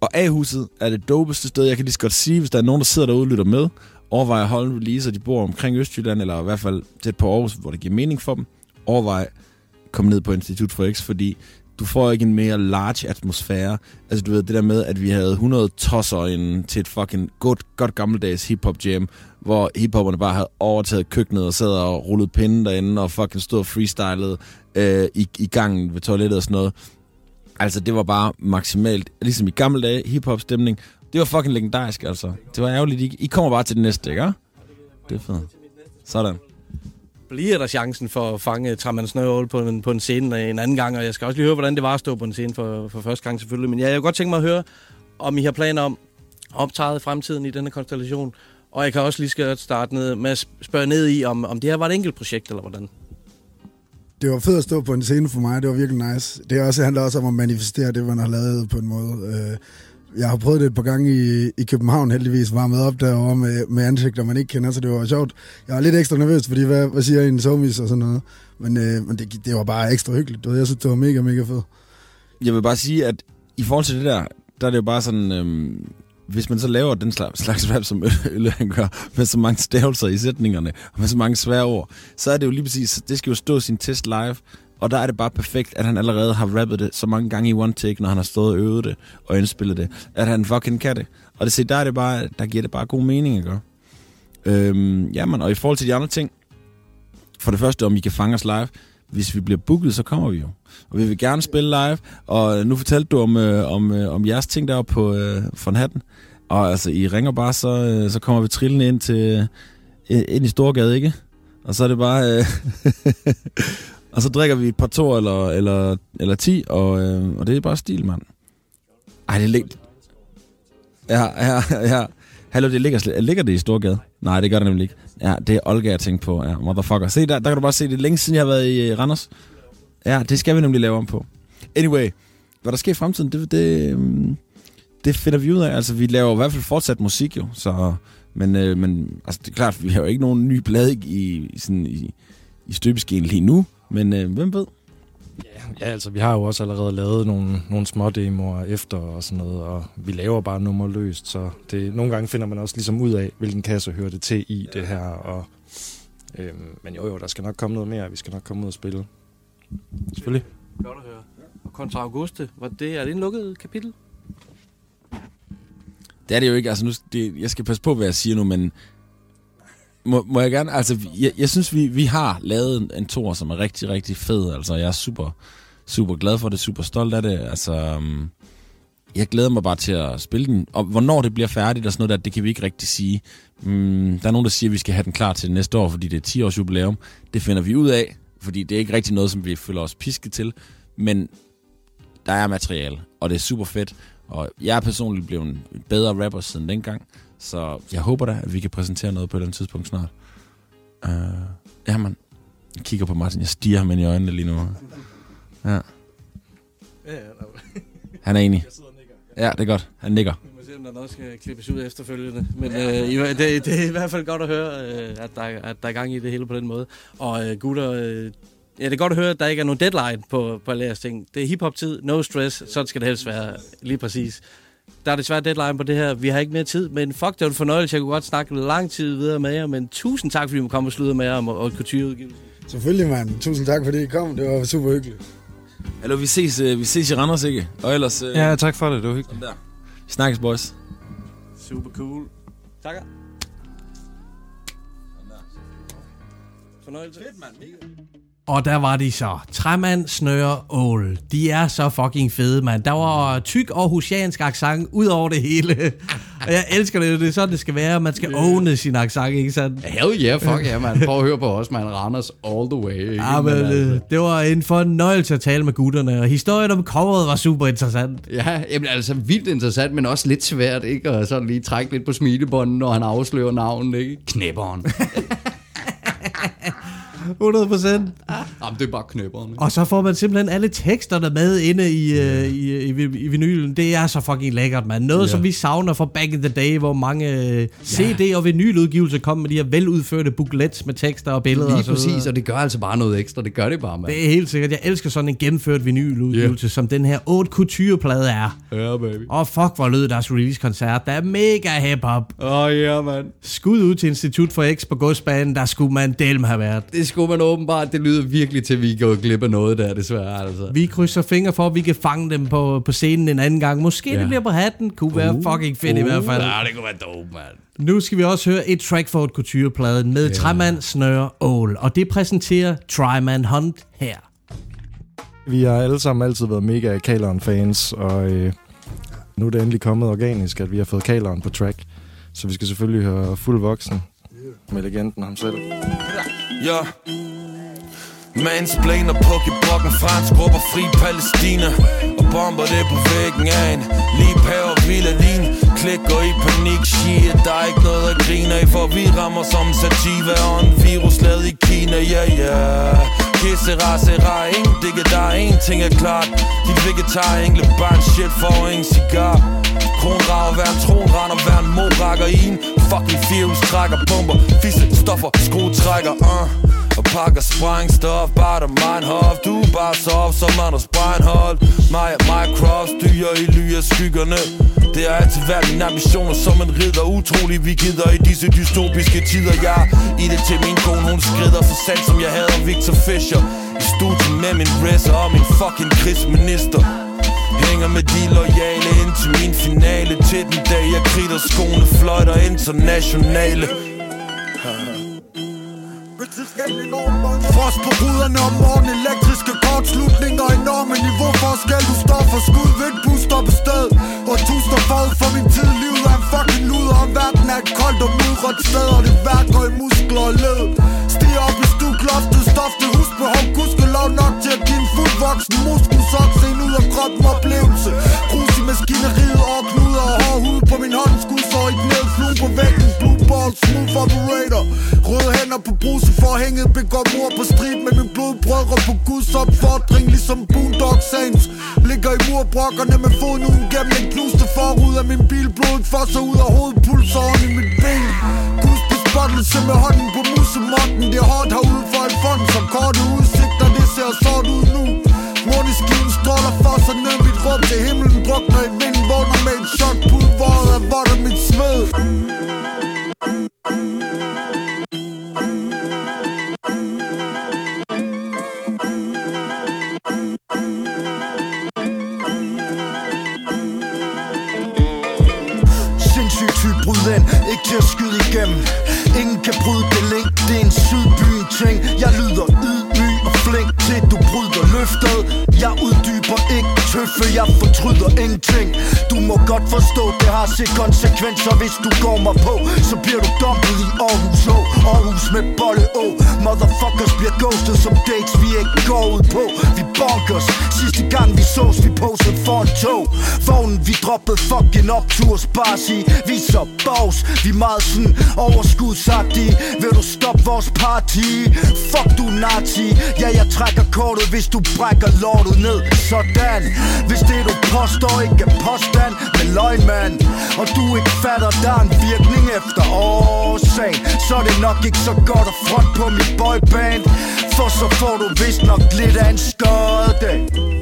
Og A-huset er det dopeste sted, jeg kan lige så godt sige, hvis der er nogen, der sidder derude og lytter med, overvej at holde releaser, de bor omkring Østjylland, eller i hvert fald tæt på Aarhus, hvor det giver mening for dem. Overvej at komme ned på Institut for X, fordi du får ikke en mere large atmosfære. Altså du ved, det der med, at vi havde 100 tosser inden til et fucking godt, godt gammeldags hip-hop jam, hvor hiphopperne bare havde overtaget køkkenet og sad og rullet pinden derinde og fucking stod og freestylede øh, i, i gangen ved toilettet og sådan noget. Altså, det var bare maksimalt, ligesom i gamle dage, hip-hop-stemning. Det var fucking legendarisk, altså. Det var ærgerligt. I, I kommer bare til det næste, ikke? Det er fedt. Sådan. bliver der chancen for at fange Traman Snøvål på en, på en scene en anden gang, og jeg skal også lige høre, hvordan det var at stå på en scene for, for første gang selvfølgelig. Men ja, jeg kunne godt tænke mig at høre, om I har planer om at optræde fremtiden i denne konstellation. Og jeg kan også lige skal starte ned med at spørge ned i, om, om det her var et enkelt projekt, eller hvordan? Det var fedt at stå på en scene for mig. Det var virkelig nice. Det er også, handler også om at manifestere det, man har lavet på en måde. Jeg har prøvet det et par gange i, i København heldigvis, varmet op derovre med, med ansigter, man ikke kender, så det var sjovt. Jeg var lidt ekstra nervøs, fordi hvad, hvad siger en somis og sådan noget. Men, øh, men det, det var bare ekstra hyggeligt. Du ved, Jeg synes, det var mega, mega fedt. Jeg vil bare sige, at i forhold til det der, der er det jo bare sådan, øhm, hvis man så laver den slags, slags rap, som Ølle han gør, med så mange stavelser i sætningerne, og med så mange svære ord, så er det jo lige præcis, det skal jo stå sin test live, og der er det bare perfekt, at han allerede har rappet det så mange gange i one take, når han har stået og øvet det og indspillet det, at han fucking kan det. Og det, se, der, er det bare, der giver det bare god mening ikke? Øhm, jamen, og i forhold til de andre ting, for det første, om I kan fange os live, hvis vi bliver booket, så kommer vi jo. Og vi vil gerne spille live, og nu fortalte du om, øh, om, øh, om jeres ting deroppe på øh, von Hatten. Og altså, I ringer bare, så, øh, så kommer vi trillende ind, til, øh, ind i Storgade, ikke? Og så er det bare... Øh, og så drikker vi et par to eller, eller, eller ti, og, øh, og det er bare stil, mand. Ej, det ligger... Ja, ja, ja. Hallo, det ligger, ligger det i Storgade? Nej, det gør det nemlig ikke. Ja, det er Olga, jeg tænker på. Ja, motherfucker. Se, der, der kan du bare se, det er længe siden, jeg har været i øh, Randers. Ja, det skal vi nemlig lave om på. Anyway, hvad der sker i fremtiden, det, det, øh, det finder vi ud af. Altså, vi laver i hvert fald fortsat musik jo, så... Men, øh, men altså, det er klart, vi har jo ikke nogen ny plade i, i, sådan, i, i støbeskeen lige nu. Men øh, hvem ved? Ja, altså, vi har jo også allerede lavet nogle, nogle små demoer efter og sådan noget, og vi laver bare nummer løst, så det, nogle gange finder man også ligesom ud af, hvilken kasse hører det til i det her, og, øhm, men jo jo, der skal nok komme noget mere, vi skal nok komme ud og spille. Selvfølgelig. Godt at høre. Og Contra Auguste, var det, er det en lukket kapitel? Det er det jo ikke. Altså, nu, det, jeg skal passe på, hvad jeg siger nu, men må, må jeg gerne... Altså, jeg, jeg synes, vi, vi har lavet en, en tor, som er rigtig, rigtig fed. Altså, jeg er super, super glad for det, super stolt af det. Altså, øhm, jeg glæder mig bare til at spille den. Og hvornår det bliver færdigt og sådan noget der, det kan vi ikke rigtig sige. Mm, der er nogen, der siger, at vi skal have den klar til næste år, fordi det er 10 års jubilæum. Det finder vi ud af, fordi det er ikke rigtig noget, som vi føler os pisket til. Men der er materiale, og det er super fedt. Og jeg er personligt blevet en bedre rapper siden dengang. Så jeg håber da, at vi kan præsentere noget på et eller andet tidspunkt snart. Uh, ja, man. Jeg kigger på Martin. Jeg stiger ham ind i øjnene lige nu. Ja. Han er enig. Ja, det er godt. Han nikker. Vi må se, om der noget skal klippes ud efterfølgende. Men øh, det, det er i hvert fald godt at høre, øh, at, der, at der er gang i det hele på den måde. Og øh, gutter, øh, ja, det er godt at høre, at der ikke er nogen deadline på, på alle jeres ting. Det er hiphop-tid, no stress, sådan skal det helst være, lige præcis. Der er desværre deadline på det her. Vi har ikke mere tid, men fuck, det var en fornøjelse. Jeg kunne godt snakke lang tid videre med jer, men tusind tak, fordi I må komme og slutte med jer om og, og kulturudgivelse. Selvfølgelig, mand. Tusind tak, fordi I kom. Det var super hyggeligt. Hallo, vi ses, øh, vi ses i Randers, ikke? Og ellers... Øh, Ja, tak for det. Det var hyggeligt. Der. Vi snakkes, boys. Super cool. Takker. Fornøjelse. Fedt, mand. Og der var de så. Træmand, Snøre, Ål. De er så fucking fede, mand. Der var tyk og husiansk accent ud over det hele. og jeg elsker det. Det er sådan, det skal være. Man skal åne sin accent, ikke sandt? Hell yeah, fuck ja, man. Prøv at høre på os, man. Randers all the way. Ikke? Ja, men, øh, det var en fornøjelse at tale med gutterne, og historien om coveret var super interessant. Ja, jamen, altså vildt interessant, men også lidt svært, ikke? Og sådan lige trække lidt på smilebånden, når han afslører navnet, ikke? Knæpperen. 100 procent. Jamen, det er bare knæpperen, ikke? Og så får man simpelthen alle teksterne med inde i, yeah. uh, i, i, i vinylen. Det er så fucking lækkert, mand. Noget, Ja. som vi savner fra back in the day, hvor mange uh, CD- og vinyludgivelser kom med de her veludførte booklets med tekster og billeder. Lige og så videre. præcis, og det gør altså bare noget ekstra. Det gør det bare, mand. Det er helt sikkert. Jeg elsker sådan en gennemført vinyludgivelse, yeah. som den her haute couture-plade er. Ja, baby. Og fuck, hvor lød deres release-koncert. Der er mega hip-hop. Åh, oh, ja, mand. Skud ud til Institut for X på godsbanen. Der skulle man delme have været. Det skulle man åbenbart. Det lyder virkelig til, at vi går glip af noget der, desværre, altså. Vi krydser fingre for, at vi kan fange dem på, på scenen en anden gang. Måske ja. det bliver på hatten. Kunne være Uh, fucking fedt uh, i hvert fald. Ja, det kunne være dope, mand. Nu skal vi også høre et track for et couture-pladen med yeah. Træmand, Snøre, Ål. Og det præsenterer Tryman Hunt her. Vi har alle sammen altid været mega Kaleren-fans, og øh, nu er det endelig kommet organisk, at vi har fået Kaleren på track. Så vi skal selvfølgelig høre fuld voksen med legenden ham selv. Ja. Mansplaner på gebrokken fransk råber fri Palæstina. Og bomber det på væggen af en Lige og villadin Klikker i panik, shit Der er ikke noget at grine af For vi rammer som sativa Og en virus lavet i Kina, ja yeah, ja. Yeah. Kissera, sera, ingen digge, der er en ting er klart. Dit vegetar engle barn shit for en cigar. Kronrager, hver en tronrender, hver en morakker i en Fucking virus trækker bomber Fisse, stoffer, skruetrækker, uh og pakker sprængstof Bare der mig hof Du er bare sov som Anders Breinholt. Mig og mig cross Dyr i ly af skyggerne. Det har altid været mine ambitioner Som en ridder. Utrolig vi gider i disse dystopiske tider. Jeg i det til min kone Hun skrider så sandt som jeg hader Victor Fischer. I studiet med min racer Og min fucking krigsminister. Hænger med de lojale ind til min finale. Til den dag jeg kritter skoene Fløjter internationale. Frost på ruderne om morgenen Elektriske kortslutninger Enorme niveauforskel Du står for skud ved et busstop sted. Og du står forud for min tid. Livet er en fucking luder. Og verden er et koldt og mudret sted Og det værker i muskler og led. Stiger op i stukloftet Stofte husbehov Gudskelov nok til at give en fuldvoksen Muskelsok Se ud af kroppen oplevelse. Grus i maskineriet og knuder Og hård hud på min hånd. Skudsår i knæet Flue på væggen. Blue ball Smooth operator. Røde hænder på bruse, bruseforhænget Begår mor på strid med min blodbrødre På Guds opfordring Ligesom Boondock Saints Ligger i murbrokkerne med foden uden gennem en knuste forud af min bil. Blodet fosser ud af hovedpulsåren i mit ben. Guds bespottelse med hånden på musemotten. Det er hårdt herude for fond som korte udsigter, det ser sort ud nu. Måneskinen stråler for sig ned Mit råb til himlen drukner i vinden Vågner med et chok Pulveret er votter mit sved ikke til at skyde igennem. Ingen kan bryde det link, det er en sydbyen ting. Jeg lyder ydmyg og flink til du bryder løftet. Jeg uddyber ikke tøffe, jeg fortryder ingenting. Du må godt forstå, det har set konsekvenser. Hvis du går mig på, så bliver du dumpet i Aarhus H. Aarhus med bolle Å. Motherfuckers bliver ghostet som dates, vi ikke går ud på. Vi bonkers, sidste gang vi sås, vi posede for en tog. Vognen, vi droppede fucking opturs Bare sige vi er så boss Vi er meget sådan overskudsagtige. Vil du stoppe vores party? Fuck du nazi. Ja, jeg trækker kortet, hvis du brækker lortet ned Sådan Hvis det du påstår ikke er påstand. Med løgn, mand Og du ikke fatter, der er en virkning efter årsag Så er det nok ikke så godt at front på mit boyband For så får du vist nok lidt af en skøde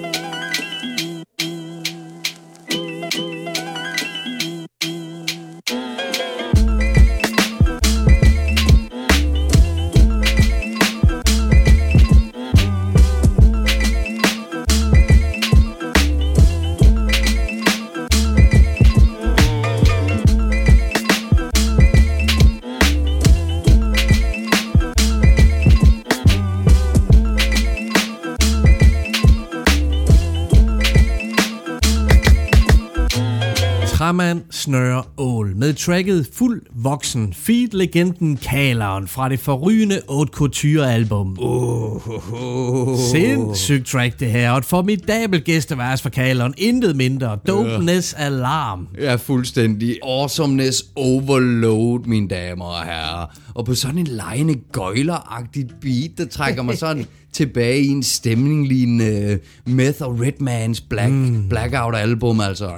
snøre ål med tracket Fuld Voksen, feed-legenden Kaleren fra det forrygende Haute Couture-album. Oh, oh, oh. Sindssygt track det her, og et formidabelt gæstevers for Kaleren, intet mindre. Dopeness Alarm. Ja, fuldstændig. Awesomeness overload, mine damer og herrer. Og på sådan en lejende gøjleragtigt beat, der trækker mig sådan tilbage i en stemning lignende Meth og Redmans Black, mm. Blackout album, altså.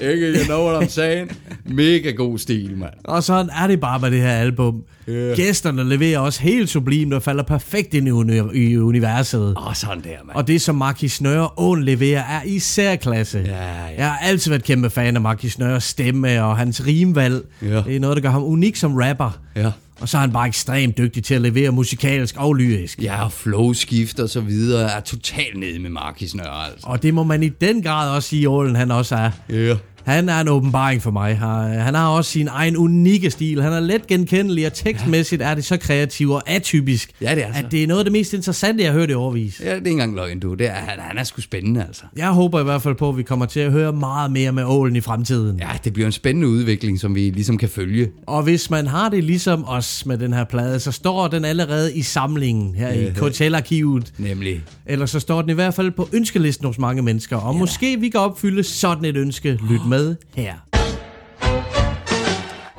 Ikke, you know what I'm saying? Mega god stil, mand. Og sådan er det bare med det her album. Yeah. Gæsterne leverer også helt sublimt og falder perfekt ind i, uni- i universet. Og sådan der, mand. Og det, som Marquis Snøre Åen leverer, er i særklasse. Ja, ja. Jeg har altid været kæmpe fan af Marquis Snøres stemme og hans rimvalg. Ja. Det er noget, der gør ham unik som rapper. Ja. Og så er han bare ekstremt dygtig til at levere musikalsk og lyrisk. Ja, og flowskift og så videre er totalt nede med Markis Nørre, altså. Og det må man i den grad også sige, Ålen han også er. Ja. Han er en åbenbaring for mig. Han har også sin egen unikke stil. Han er let genkendelig, og tekstmæssigt er det så kreativ og atypisk, Ja, det er altså. at det er noget af det mest interessante, jeg har hørt i overvis. Ja, det er ikke engang løgn, du. Det er, han, han er sgu spændende, altså. Jeg håber i hvert fald på, at vi kommer til at høre meget mere med ålen i fremtiden. Ja, det bliver en spændende udvikling, som vi ligesom kan følge. Og hvis man har det ligesom os med den her plade, så står den allerede i samlingen her i Ja. KTL-arkivet. Nemlig. Eller så står den i hvert fald på ønskelisten hos mange mennesker. Og ja. måske vi kan opfylde sådan et ønske. Lyt med her.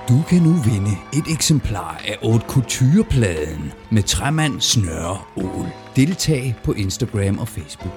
Du kan nu vinde et eksemplar af Haute Couture-pladen med træmand Snøre Ål. Deltag på Instagram og Facebook.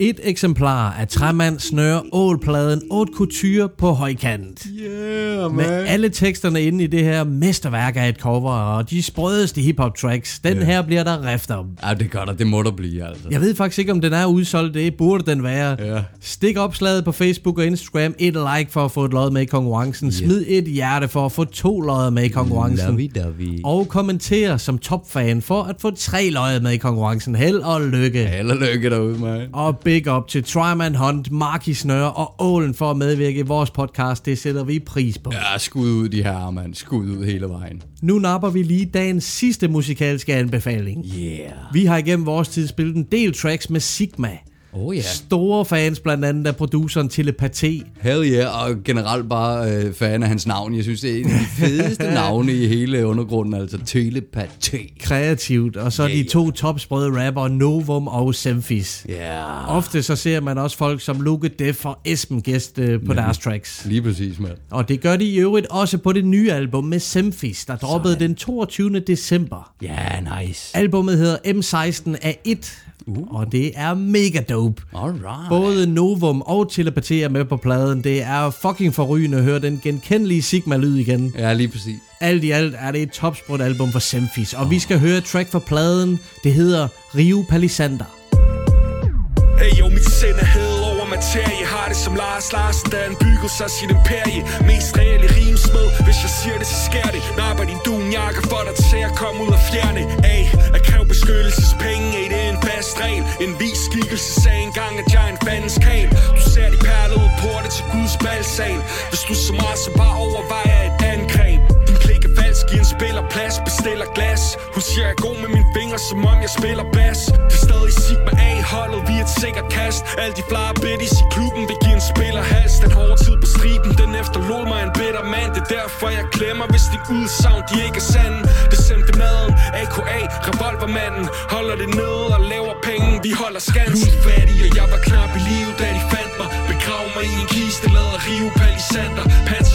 Et eksemplar af Træmand Snøre Ålpladen Haute Couture på højkant. Yeah, Med alle teksterne inde i det her mesterværk af et cover, og de sprødeste hiphop tracks. Den Ja. her bliver der rift om. Ja, det gør der. Det må der blive, altså. Jeg ved faktisk ikke, om den er udsolgt. Det burde den være. Ja. Stik opslaget på Facebook og Instagram. Et like for at få et lod med i konkurrencen. Smid et hjerte for at få to lodder med i konkurrencen. Lovey-dovey. Og kommenter som topfan for at få tre lodder med i konkurrencen. Held og lykke. Held og lykke derude, mig. Og big up til Tryman Hunt, Marki Snøre og Ålen for at medvirke i vores podcast. Det sætter vi pris på. Ja, skud ud de her, mand. Skud ud hele vejen. Nu napper vi lige dagens sidste musikalske anbefaling. Yeah. Vi har igennem vores tid spillet en del tracks med Sigma. Oh ja. Store fans blandt andet af produceren Telepati. Hell yeah, og generelt bare øh, fan af hans navn. Jeg synes, det er en af de fedeste navne i hele undergrunden, altså telepati. Kreativt. Og så Yeah, de to topsprøde rapper Novum og Semfis. Ja. Yeah. Ofte så ser man også folk som Luke Def og Esben gæst øh, på Nemlig. deres tracks. Lige præcis, mand. Og det gør de i øvrigt også på det nye album med Semfis, der droppede den 22. december. Ja, yeah, nice. Albummet hedder M16A1, uh. og det er mega dope. Alright. Både Novum og Telepati er med på pladen. Det er fucking forrygende at høre den genkendelige Sigma-lyd igen. Ja, lige præcis. Alt i alt er det et topsprut album for Semfis, og vi skal høre et track fra pladen. Det hedder Rio Palisander. Hey jo, mit sind er hævet over materie Har det som Lars Larsen, da han byggede sig sit imperie Mest reelle rimsmed, hvis jeg siger det, så sker det Napper din dunjakke for dig til at komme ud af fjerne Ay, kræve beskyttelsespenge, ey, det er en fast regel. En vis skikkelse sagde engang, at jeg er en fandens kæl Du ser de perler perlede porte til Guds balsal Hvis du så meget, så bare overvejer at spiller plads, bestiller glas. Hun siger, jeg er god med mine fingre, som om jeg spiller bas Det er stadig Sigma A, holdet vi er et sikkert kast. Alle de flyer bitties i klubben vil give en spiller hals Den hårde tid på striben, den efterlod mig en bitter mand. Det er derfor jeg glemmer, hvis de udsagn de ikke er sande. Det sendte maden, AKA, revolvermanden. Holder det nede og laver penge, vi holder skans. Fattig, og jeg var knap i livet, da de fandt mig. Begrav mig i en kiste, lader rive palisander. Panser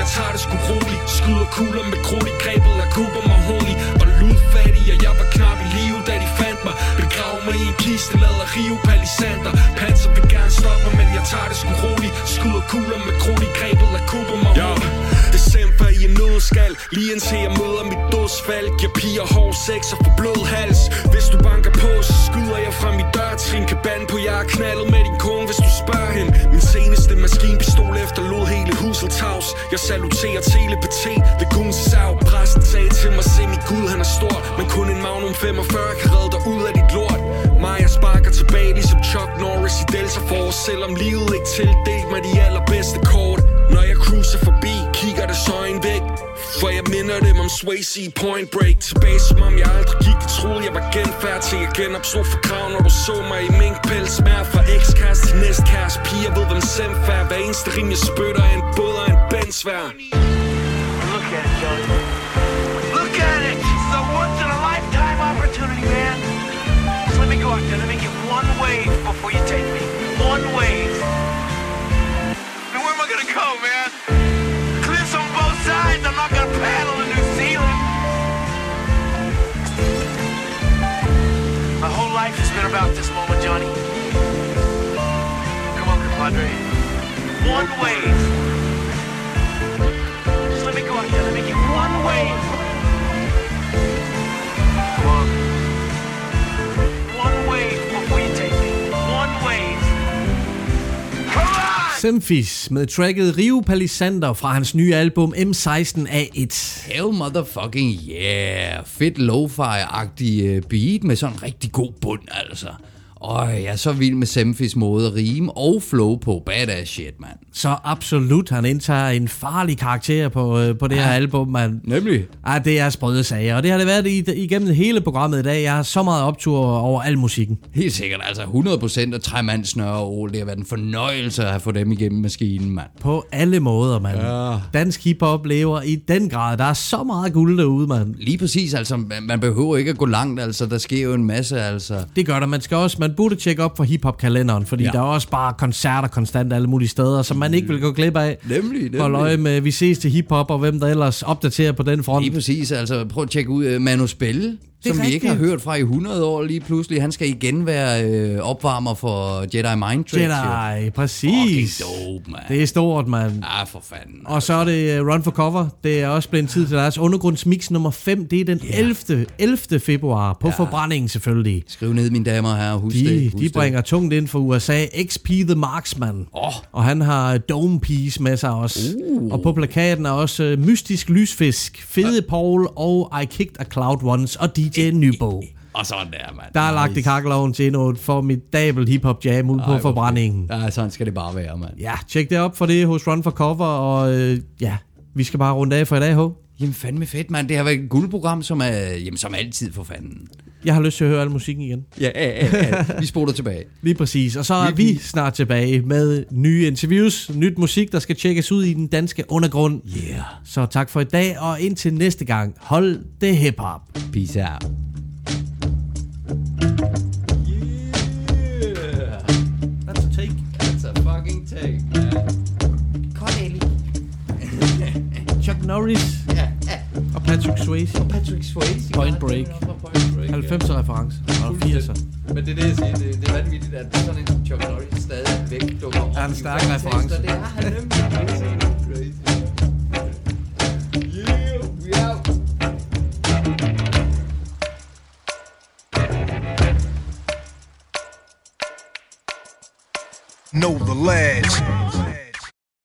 jeg tager det sgu roligt. Skyder kugler med krudt i grebet af Cooper Mahoney. Og ludfattig, og jeg var knap i live, da de fandt mig. Begrav mig i en kiste, lader rive palisander. Panser vil gerne stoppe mig, men jeg tager det sgu roligt. Skyder kugler med krudt i grebet af Cooper Mahoney. December i en nødskal. Lige indtil jeg møder mit dødsfald Giver piger hård sex og får blød hals. Hvis du banker på, så skyder jeg fra mit dørtrin. Kan bande på, jeg er knaldet med din kone, Jeg saluterer telepati. Ved Guns sav. Præsten sagde til mig, se min Gud, han er stor. Men kun en Magnum 45 kan redde dig ud af dit lort. Maja sparker tilbage ligesom Chuck Norris i Delta Force. Selvom livet ikke tildelt mig de allerbedste kort. Når jeg cruiser forbi, kigger det så en væk. For jeg minder dem om Swayze Point Break. Tilbage som om jeg aldrig gik, de troede jeg var genfærd Til jeg genopstod for krav, når du så mig i minkpels Smær fra ekskæreste til næstkæreste. Piger ved hvem semfærd. Hver eneste rim jeg spytter er en båd. Og en Look at it, Johnny. Look at it! It's a once in a lifetime opportunity, man. So let me go out there. Let me get one wave before you take me. One wave. Mean, where am I gonna go, man? Cliffs on both sides. I'm not gonna paddle to New Zealand. My whole life has been about this moment, Johnny. Come on, compadre. One wave. Me go out there. Let me get one wave. Come on. One wave before you take me. One wave. Semfis med tracket Rio Palisander fra hans nye album M16A1. Hell motherfucking yeah. Fedt lo-fi-agtig øh, beat med sådan en rigtig god bund, altså. Øj, jeg er så vild med Semfis måde at rime og flow på. Badass shit, mand. Så absolut, han indtager en farlig karakter på, øh, på det her Ja. album, mand. Nemlig. Ja, det er sprøde sager, og det har det været i, igennem hele programmet i dag. Jeg har så meget optur over al musikken. Helt sikkert, altså 100% af Tremand Snøre og Ole. Det har været en fornøjelse at fået dem igennem maskinen, mand. På alle måder, mand. Ja. Dansk hiphop lever i den grad. Der er så meget guld derude, mand. Lige præcis, altså man, man behøver ikke at gå langt, altså der sker jo en masse, altså. Det gør der. Man skal også, man burde tjekke op for hiphop-kalenderen, fordi Ja. der er også bare koncerter konstant alle mulige steder, som man ikke vil gå glip af. Nemlig, nemlig. Hold øje med, vi ses til hiphop, og hvem der ellers opdaterer på den front. Lige præcis, altså prøv at tjekke ud uh, Manu Spelle, som vi ikke har rigtigt. hørt fra i 100 år lige pludselig. Han skal igen være øh, opvarmer for Jedi Mind Tricks. Jedi, præcis. Fucking dope, man. Det er stort, mand. Ja, for fanden. Og så er det uh, Run for Cover. Det er også blevet tid til deres undergrundsmix nummer 5. Det er den 11. 11. februar på ja. forbrændingen selvfølgelig. Skriv ned, mine damer og herrer, husk De, det. Husk de bringer tungt ind fra USA. XP The Marksman. Oh. Og han har Dome Piece med sig også. Uh. Og på plakaten er også uh, Mystisk Lysfisk, Fede Paul og I Kicked a Cloud Once og DJ Nybo. Og sådan der, mand. Der er lagt i kakkeloven til endnu et formidabelt hiphop jam ud på Ej, hvor forbrændingen. Ja, sådan skal det bare være, mand. Ja, tjek det op for det hos Run for Cover, og øh, ja, vi skal bare runde af for i dag, H. Jamen fandme fedt, mand. Det har været et guldprogram, som er, jamen, som altid for fanden. Jeg har lyst til at høre al musikken igen. Ja, ja, ja, ja. Vi spoler tilbage. Lige præcis. Og så er vi snart tilbage med nye interviews, nyt musik, der skal tjekkes ud i den danske undergrund. Yeah. Så tak for i dag, og indtil næste gang, hold det hip-hop. Peace out. Chuck Norris og Patrick Swayze. Og Patrick Swayze. Point Break. Point Break. 90'er reference. Og 80'er. Men det er det, jeg siger. Det, det er vanvittigt, at sådan en Chuck Norris stadigvæk dukker op. Er en i stærk vores reference. tekster. Det er han nemlig. Crazy. Yeah, we out. Know the lads.